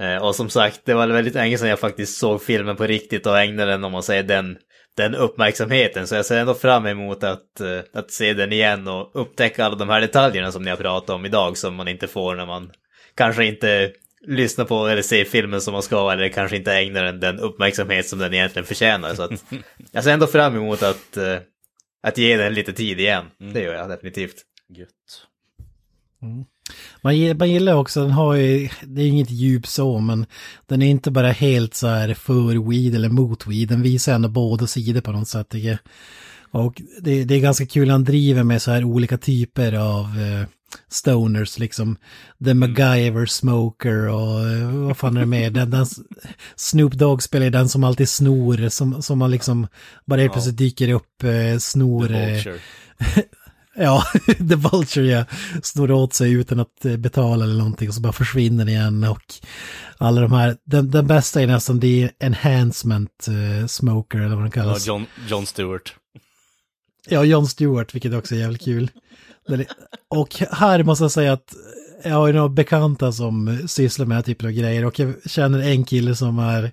Speaker 2: Eh, och som sagt, det var väldigt länge sedan jag faktiskt såg filmen på riktigt och ägnade den, om man säger den, den uppmärksamheten. Så jag ser ändå fram emot att, eh, att se den igen och upptäcka alla de här detaljerna som ni har pratat om idag som man inte får när man kanske inte lyssna på eller se filmen som man ska eller kanske inte ägnar den den uppmärksamhet som den egentligen förtjänar. Så att jag ser ändå fram emot att, att ge den lite tid igen. Det gör jag definitivt.
Speaker 1: Gött.
Speaker 3: Man, gi- man gillar också, den har ju, det är inget djup så, men den är inte bara helt så här för weed eller mot weed, den visar ändå båda sidor på något sätt. Och det, det är ganska kul, han driver med så här olika typer av eh, stoners, liksom The MacGyver Smoker och eh, vad fan är det mer? Den, den, Snoop Dogg spelar den som alltid snor, som, som man liksom bara helt plötsligt dyker upp, eh, snor... eh,
Speaker 1: Vulture.
Speaker 3: Ja, The Vulture ja. Snor åt sig utan att betala eller någonting och så bara försvinner igen och alla de här, den, den bästa är nästan det enhancement eh, smoker eller vad den
Speaker 1: Ja,
Speaker 3: kallas.
Speaker 1: John, John Stewart.
Speaker 3: Ja, John Stewart, vilket också är jävligt kul. Och här måste jag säga att jag har ju några bekanta som sysslar med den här typen av grejer och jag känner en kille som är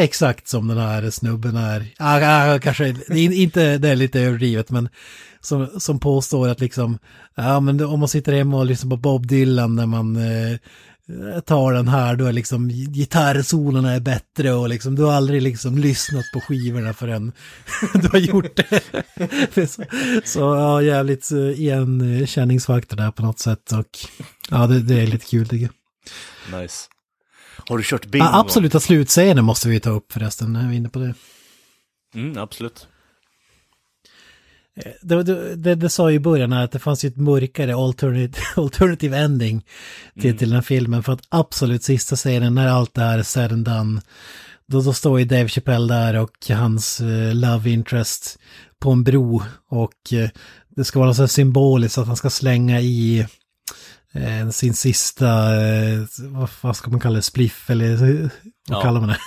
Speaker 3: exakt som den här snubben är. Ah, ah, kanske det är inte, det är lite överdrivet, men som, som påstår att liksom, ja men om man sitter hemma och lyssnar på Bob Dylan när man eh, tar den här, då är liksom gitarrsolorna är bättre och liksom du har aldrig liksom lyssnat på skivorna förrän du har gjort det. Så, så ja, jävligt eh, igenkänningsfaktor där på något sätt och ja, det, det är lite kul tycker jag.
Speaker 1: Nice. Har du kört bingo?
Speaker 3: Ja, absoluta slutscenen måste vi ta upp förresten, när vi är inne på det.
Speaker 1: Mm, absolut.
Speaker 3: Det, det, det, det sa ju i början att det fanns ju ett mörkare alternative, alternative ending till, till den här filmen. För att absolut sista scenen när allt det här är said and done. Då, då står ju Dave Chappelle där och hans eh, love interest på en bro. Och eh, det ska vara så symboliskt att han ska slänga i eh, sin sista, eh, vad, vad ska man kalla det, spliff eller eh, vad
Speaker 1: Ja.
Speaker 3: kallar man det?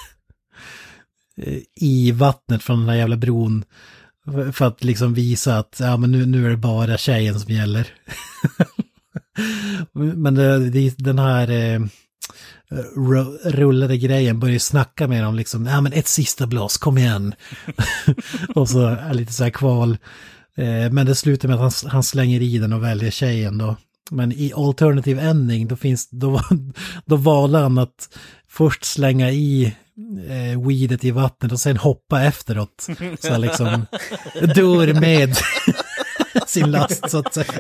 Speaker 3: Eh, I vattnet från den här jävla bron. För att liksom visa att ja, men nu, nu är det bara tjejen som gäller. men det, det, den här eh, rullade grejen börjar ju snacka med dem liksom, ja men ett sista blås, kom igen. och så är lite så här kval. Eh, men det slutar med att han, han slänger i den och väljer tjejen då. Men i alternative ending, då finns, då, då valde han att först slänga i eh, weedet i vattnet och sen hoppa efteråt. Så han liksom dör med sin last så att säga.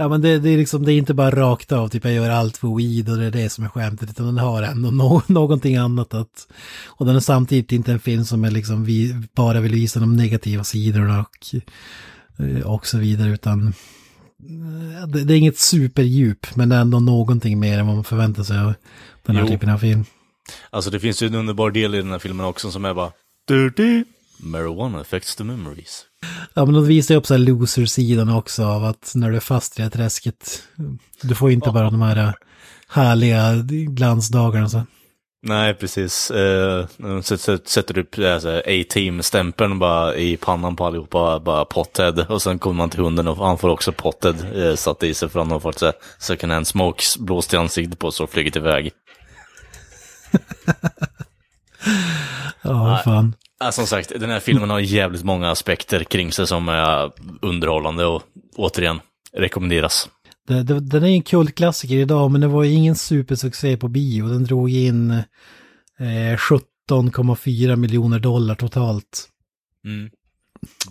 Speaker 3: Ja men det, det är liksom, det är inte bara rakt av, typ jag gör allt för weed och det är det som är skämtet, utan den har ändå no någonting annat att... Och den är samtidigt inte en film som är liksom, vi bara vill visa de negativa sidorna och, eh, och så vidare, utan eh, Det, det är inget superdjup, men det är ändå någonting mer än vad man förväntar sig av den här
Speaker 1: Jo.
Speaker 3: typen av film.
Speaker 1: Alltså det finns ju en underbar del i den här filmen också som är bara... Dirty. Marijuana affects the memories.
Speaker 3: Ja men de visar ju upp så här loser-sidan också av att när du är fast i det här träsket, du får inte bara de här eh, härliga glansdagarna så.
Speaker 1: Nej, precis. Eh, sätter du upp alltså, A-team-stämpeln bara i pannan på allihopa, bara pothead. Och sen kommer man till hunden och han får också pothead eh, satt i sig för han har fått så second hand smokes blåst i ansiktet på så och flugit iväg.
Speaker 3: Ja, fan.
Speaker 1: Ja, som sagt, den här filmen har jävligt många aspekter kring sig som är underhållande och återigen rekommenderas.
Speaker 3: Det, det, den är en kultklassiker idag, men det var ingen supersuccé på bio. Den drog in eh, 17,4 miljoner dollar totalt.
Speaker 1: Mm.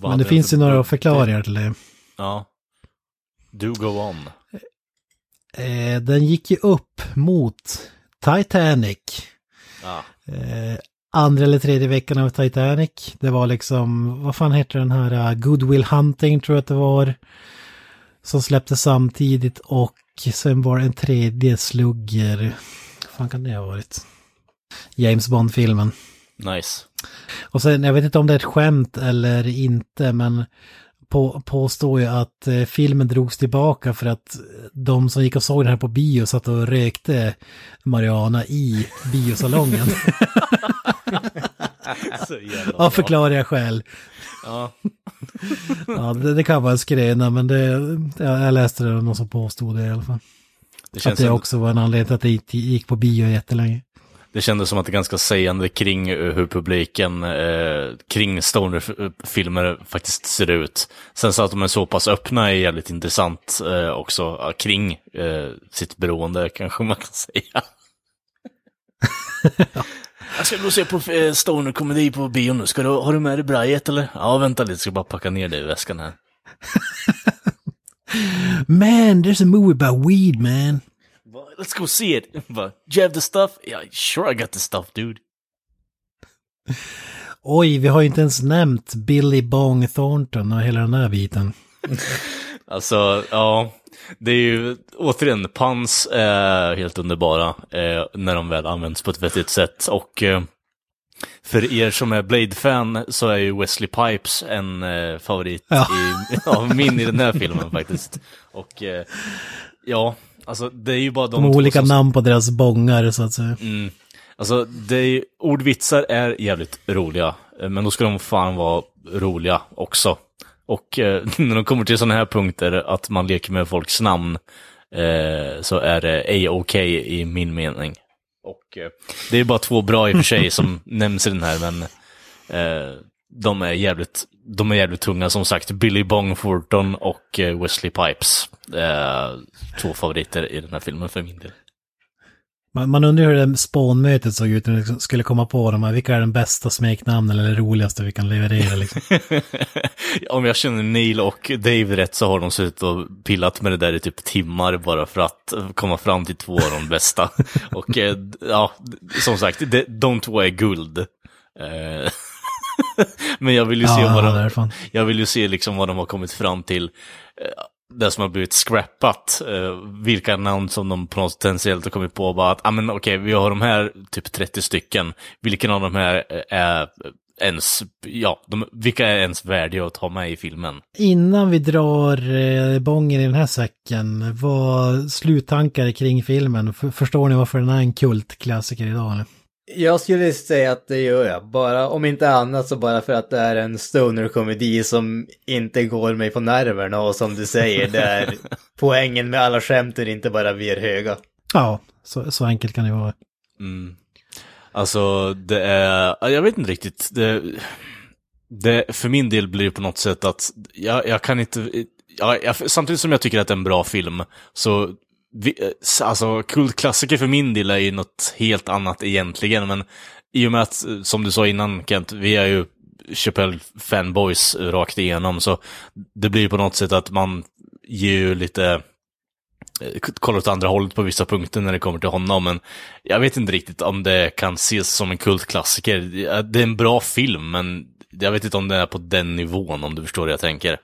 Speaker 3: Men det finns ju några förklaringar till det.
Speaker 1: Ja. Do go on.
Speaker 3: Eh, den gick ju upp mot Titanic.
Speaker 1: Ja.
Speaker 3: Eh, andra eller tredje veckan av Titanic. Det var liksom, vad fan heter den här, uh, Goodwill Hunting tror jag att det var. Som släpptes samtidigt och sen var det en tredje slugger. Vad fan kan det ha varit? James Bond-filmen.
Speaker 1: Nice.
Speaker 3: Och sen, jag vet inte om det är ett skämt eller inte, men på, påstår ju att eh, filmen drogs tillbaka för att de som gick och såg den här på bio satt och rökte marijuana i biosalongen. Av förklarliga skäl.
Speaker 1: Ja.
Speaker 3: Ja, det, det kan vara en skröna, men det, jag, jag läste det av någon som påstod det i alla fall.
Speaker 1: Det
Speaker 3: att det också var en anledning till att det inte gick på bio jättelänge.
Speaker 1: Det kändes som att det är ganska sägande kring eh, hur publiken eh, kring Stoner-filmer faktiskt ser ut. Sen så att de är så pass öppna är jävligt intressant eh, också kring eh, sitt beroende kanske man kan säga. Jag ska gå och se på eh, Stoner-komedi på bio nu. Ska du, har du med dig brajet eller? Ja, vänta lite, ska bara packa ner det i väskan här.
Speaker 3: Man, there's a movie about weed man.
Speaker 1: Let's go see it. Do you have the stuff? Yeah, sure I got the stuff dude.
Speaker 3: Oj, vi har ju inte ens nämnt Billy Bong Thornton och hela den där biten.
Speaker 1: Alltså, ja. Det är ju återigen, puns är helt underbara eh, när de väl används på ett vettigt sätt. Och eh, för er som är Blade-fan så är ju Wesley Pipes en eh, favorit
Speaker 3: Ja.
Speaker 1: i, ja, min i den här filmen faktiskt. Och eh, ja, alltså det är ju bara de,
Speaker 3: De olika
Speaker 1: som-
Speaker 3: namn på deras bångar så att säga.
Speaker 1: Mm. Alltså, det är, ordvitsar är jävligt roliga, eh, men då ska de fan vara roliga också. Och eh, när de kommer till sådana här punkter, att man leker med folks namn, eh, så är det A-OK i min mening. Och eh, det är bara två bra i och för sig som nämns i den här, men eh, de, är jävligt, de är jävligt tunga som sagt. Billy Bong Thornton och eh, Wesley Pipes. Två favoriter i den här filmen för min del.
Speaker 3: Man, man undrar hur det spånmötet såg ut när det liksom skulle komma på de här. Vilka är den bästa smeknamnen eller roligaste vi kan leverera liksom.
Speaker 1: Om jag känner Neil och Dave rätt så har de suttit och pillat med det där i typ timmar bara för att komma fram till två av de bästa. och eh, ja, som sagt, det, de två är guld. Eh, Men jag vill ju se
Speaker 3: Ja,
Speaker 1: vad
Speaker 3: det är
Speaker 1: de, jag vill ju se liksom vad de har kommit fram till. Det som har blivit scrappat, eh, vilka namn som de på något potentiellt har kommit på. Bara att, ah, men okej, vi har de här typ 30 stycken. Vilken av de här eh, är ens, ja, de, vilka är ens värdiga att ha med i filmen?
Speaker 3: Innan vi drar eh, bången i den här säcken, vad sluttankar kring filmen? F- förstår ni varför den är en kultklassiker idag? Eller?
Speaker 2: Jag skulle säga att det gör jag. Bara, om inte annat så bara för att det är en stoner-komedi som inte går mig på nerverna och som du säger, där poängen med alla skämten inte bara blir höga.
Speaker 3: Ja, så, så enkelt kan det vara.
Speaker 1: Mm. Alltså, det är, ja, jag vet inte riktigt. Det, det, för min del blir det på något sätt att jag, jag kan inte, jag, jag, samtidigt som jag tycker att det är en bra film, så vi, eh, alltså kultklassiker för min del är ju något helt annat egentligen, men i och med att, eh, som du sa innan Kent, vi är ju Chappelle-fanboys rakt igenom, så det blir ju på något sätt att man ger ju lite eh, kollar åt andra hållet på vissa punkter när det kommer till honom, men jag vet inte riktigt om det kan ses som en kultklassiker. Det är en bra film, men jag vet inte om det är på den nivån, om du förstår hur jag tänker.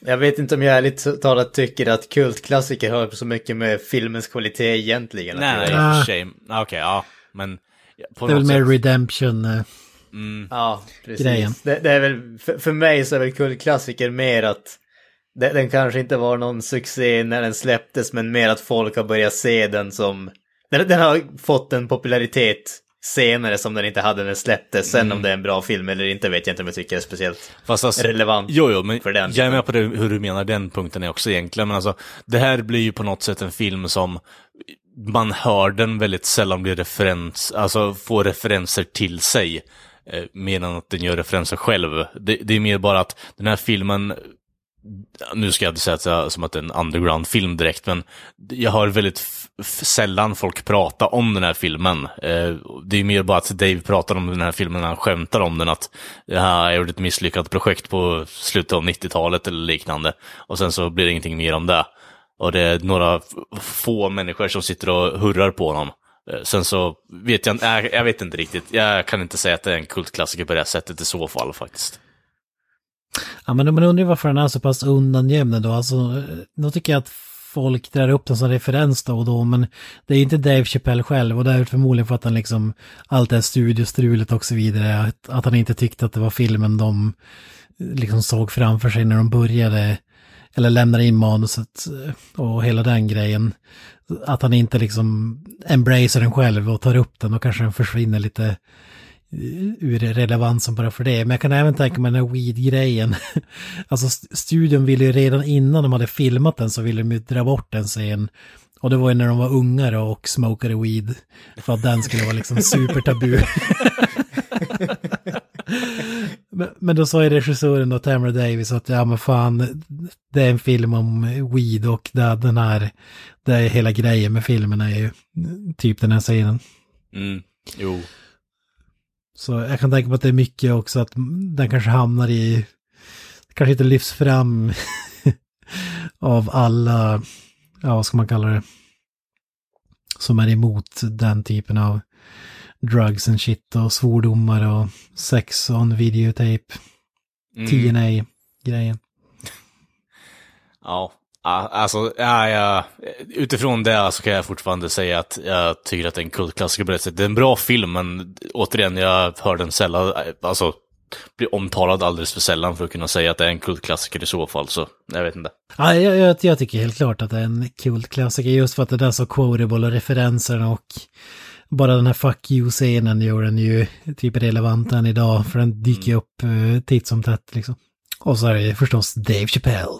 Speaker 2: Jag vet inte om jag ärligt talat tycker att kultklassiker har så mycket med filmens kvalitet egentligen
Speaker 1: Nej, nej, i och för sig. Okej, ja, men på
Speaker 3: Det är väl mer redemption. eh,
Speaker 1: Mm.
Speaker 2: Ja, precis.
Speaker 3: Grejen.
Speaker 2: Det, det är väl, för, för mig så är väl kultklassiker mer att det, den kanske inte var någon succé när den släpptes, men mer att folk har börjat se den som... Den, den har fått en popularitet senare som den inte hade när den släpptes. Sen
Speaker 1: Mm.
Speaker 2: om det är en bra film eller inte vet jag inte om jag tycker är speciellt
Speaker 1: Fast alltså,
Speaker 2: relevant.
Speaker 1: Jo, jo, men
Speaker 2: för den
Speaker 1: jag är med på det, hur du menar den punkten är också egentligen. Men alltså, det här blir ju på något sätt en film som man hör den väldigt sällan bli referens, alltså få referenser till sig. Eh, mer än att den gör referenser själv. Det, det är mer bara att den här filmen, nu ska jag inte säga att det är som att det är en underground-film direkt, men jag hör väldigt sällan folk prata om den här filmen. Eh, det är mer bara att Dave pratar om den här filmen när han skämtar om den, att jag gjorde ett misslyckat projekt på slutet av 90-talet eller liknande. Och sen så blir det ingenting mer om det. Och det är några få människor som sitter och hurrar på honom. Eh, Sen så vet jag inte, jag, jag vet inte riktigt. Jag kan inte säga att det är en kultklassiker på det här sättet i så fall faktiskt.
Speaker 3: Ja, men man undrar ju varför den är så pass undangömd då. Alltså, eh, då tycker jag att folk drar upp den som referens då och då, men det är inte Dave Chappelle själv och det är förmodligen för att han liksom, allt det här studiostrulet och så vidare, att, att han inte tyckte att det var filmen de eh, liksom såg framför sig när de började, eller lämnade in manuset eh, och hela den grejen. Att han inte liksom embracerar den själv och tar upp den och kanske den försvinner lite ur relevansen bara för det. Men jag kan även tänka mig den här weed-grejen. Alltså studion ville ju redan innan de hade filmat den så ville de ju dra bort en scen Och det var ju när de var ungare och smokade weed. För att den skulle vara liksom supertabu. men, men då sa ju regissören då, Tamara Davis, att ja men fan, det är en film om weed och det, den här, det är hela grejen med filmen är ju typ den här scenen.
Speaker 1: Mm, jo.
Speaker 3: Så jag kan tänka mig att det är mycket också att den kanske hamnar i, kanske inte lyfts fram av alla, ja vad ska man kalla det, som är emot den typen av drugs and shit och svordomar och sex on videotape,
Speaker 1: Mm.
Speaker 3: TNA-grejen.
Speaker 1: Ja, ja, alltså, ja, ja, utifrån det så kan jag fortfarande säga att jag tycker att det är en kultklassiker på det sättet. Det är en bra film, men återigen, jag hör den sällan, alltså, blir omtalad alldeles för sällan för att kunna säga att det är en kultklassiker i så fall, så jag vet inte.
Speaker 3: Ja, jag, jag, jag tycker helt klart att det är en kultklassiker just för att det är så quotable och referenserna och bara den här fuck you-scenen gör den ju typ relevant än idag för den dyker upp uh, titt som tätt liksom. Och så är det förstås Dave Chappelle.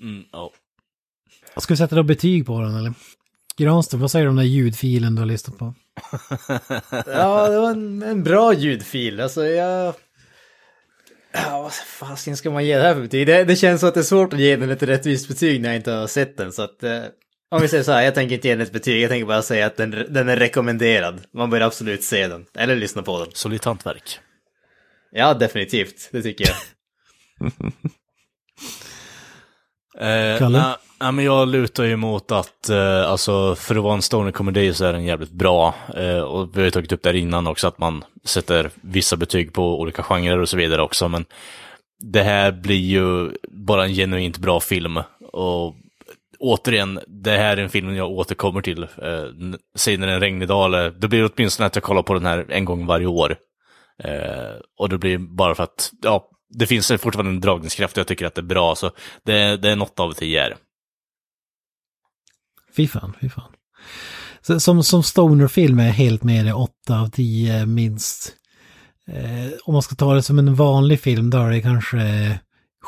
Speaker 1: Mm,
Speaker 3: Ska vi sätta då betyg på den eller? Granström, vad säger du om den där ljudfilen du har lyssnat på?
Speaker 2: Ja, det var en, en bra ljudfil. Alltså jag... Ja, vad fasiken ska man ge det här för betyg? Det, det känns som att det är svårt att ge den ett rättvist betyg när jag inte har sett den. Så att, eh, om vi säger så här, jag tänker inte ge den ett betyg. Jag tänker bara säga att den, den är rekommenderad. Man bör absolut se den. Eller lyssna på den.
Speaker 1: Solitt hantverk.
Speaker 2: Ja, definitivt. Det tycker jag.
Speaker 1: Eh,
Speaker 3: Kalle?
Speaker 1: nej, nej, men jag lutar ju mot att, eh, alltså för att vara en stoner komedi så är den jävligt bra. Eh, och vi har ju tagit upp där innan också att man sätter vissa betyg på olika genrer och så vidare också. Men det här blir ju bara en genuint bra film. Och återigen, det här är en film jag återkommer till. Eh, säg när det är en regnig dag, eller det blir åtminstone att jag kollar på den här en gång varje år. Eh, och det blir bara för att, ja, det finns fortfarande en dragningskraft och jag tycker att det är bra. Så det, det är något av tio här.
Speaker 3: Fy fan, fy fan. Så, som, som stonerfilm är jag helt med i 8 av 10 minst. Eh, om man ska ta det som en vanlig film då är det kanske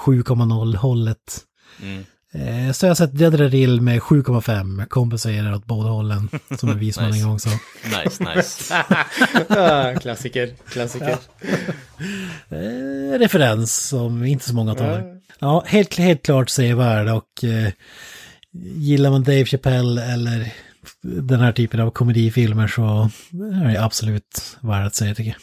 Speaker 3: 7,0 hållet.
Speaker 1: Mm.
Speaker 3: Eh, så jag har sett Dead Drill med 7,5 kompenserar åt båda hållen. Som en visman
Speaker 1: Nice.
Speaker 3: en gång sa.
Speaker 1: Nice, nice.
Speaker 2: ah, klassiker, klassiker.
Speaker 3: Eh, referens som inte så många tar. Ja, helt, helt klart sevärd och eh, gillar man Dave Chappelle eller den här typen av komedifilmer så är det absolut värd att se tycker jag.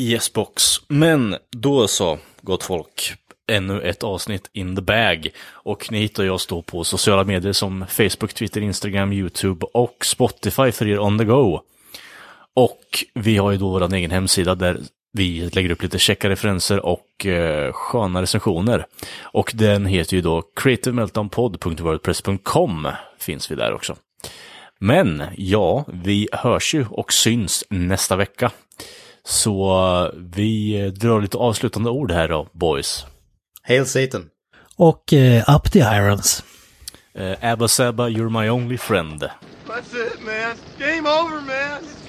Speaker 1: Yes box. Men då så, gott folk. Ännu ett avsnitt in the bag. Och ni hittar jag då på sociala medier som Facebook, Twitter, Instagram, YouTube och Spotify för er on the go. Och vi har ju då vår egen hemsida där vi lägger upp lite checka referenser och eh, sköna recensioner. Och den heter ju då creativemeltdownpod.wordpress.com finns vi där också. Men ja, vi hörs ju och syns nästa vecka. Så eh, vi drar lite avslutande ord här då, boys.
Speaker 2: Hail Satan.
Speaker 3: Och eh, Up the Irons.
Speaker 1: Uh, Abba Sabba, you're my only friend.
Speaker 11: That's it, man. Game over, man. It's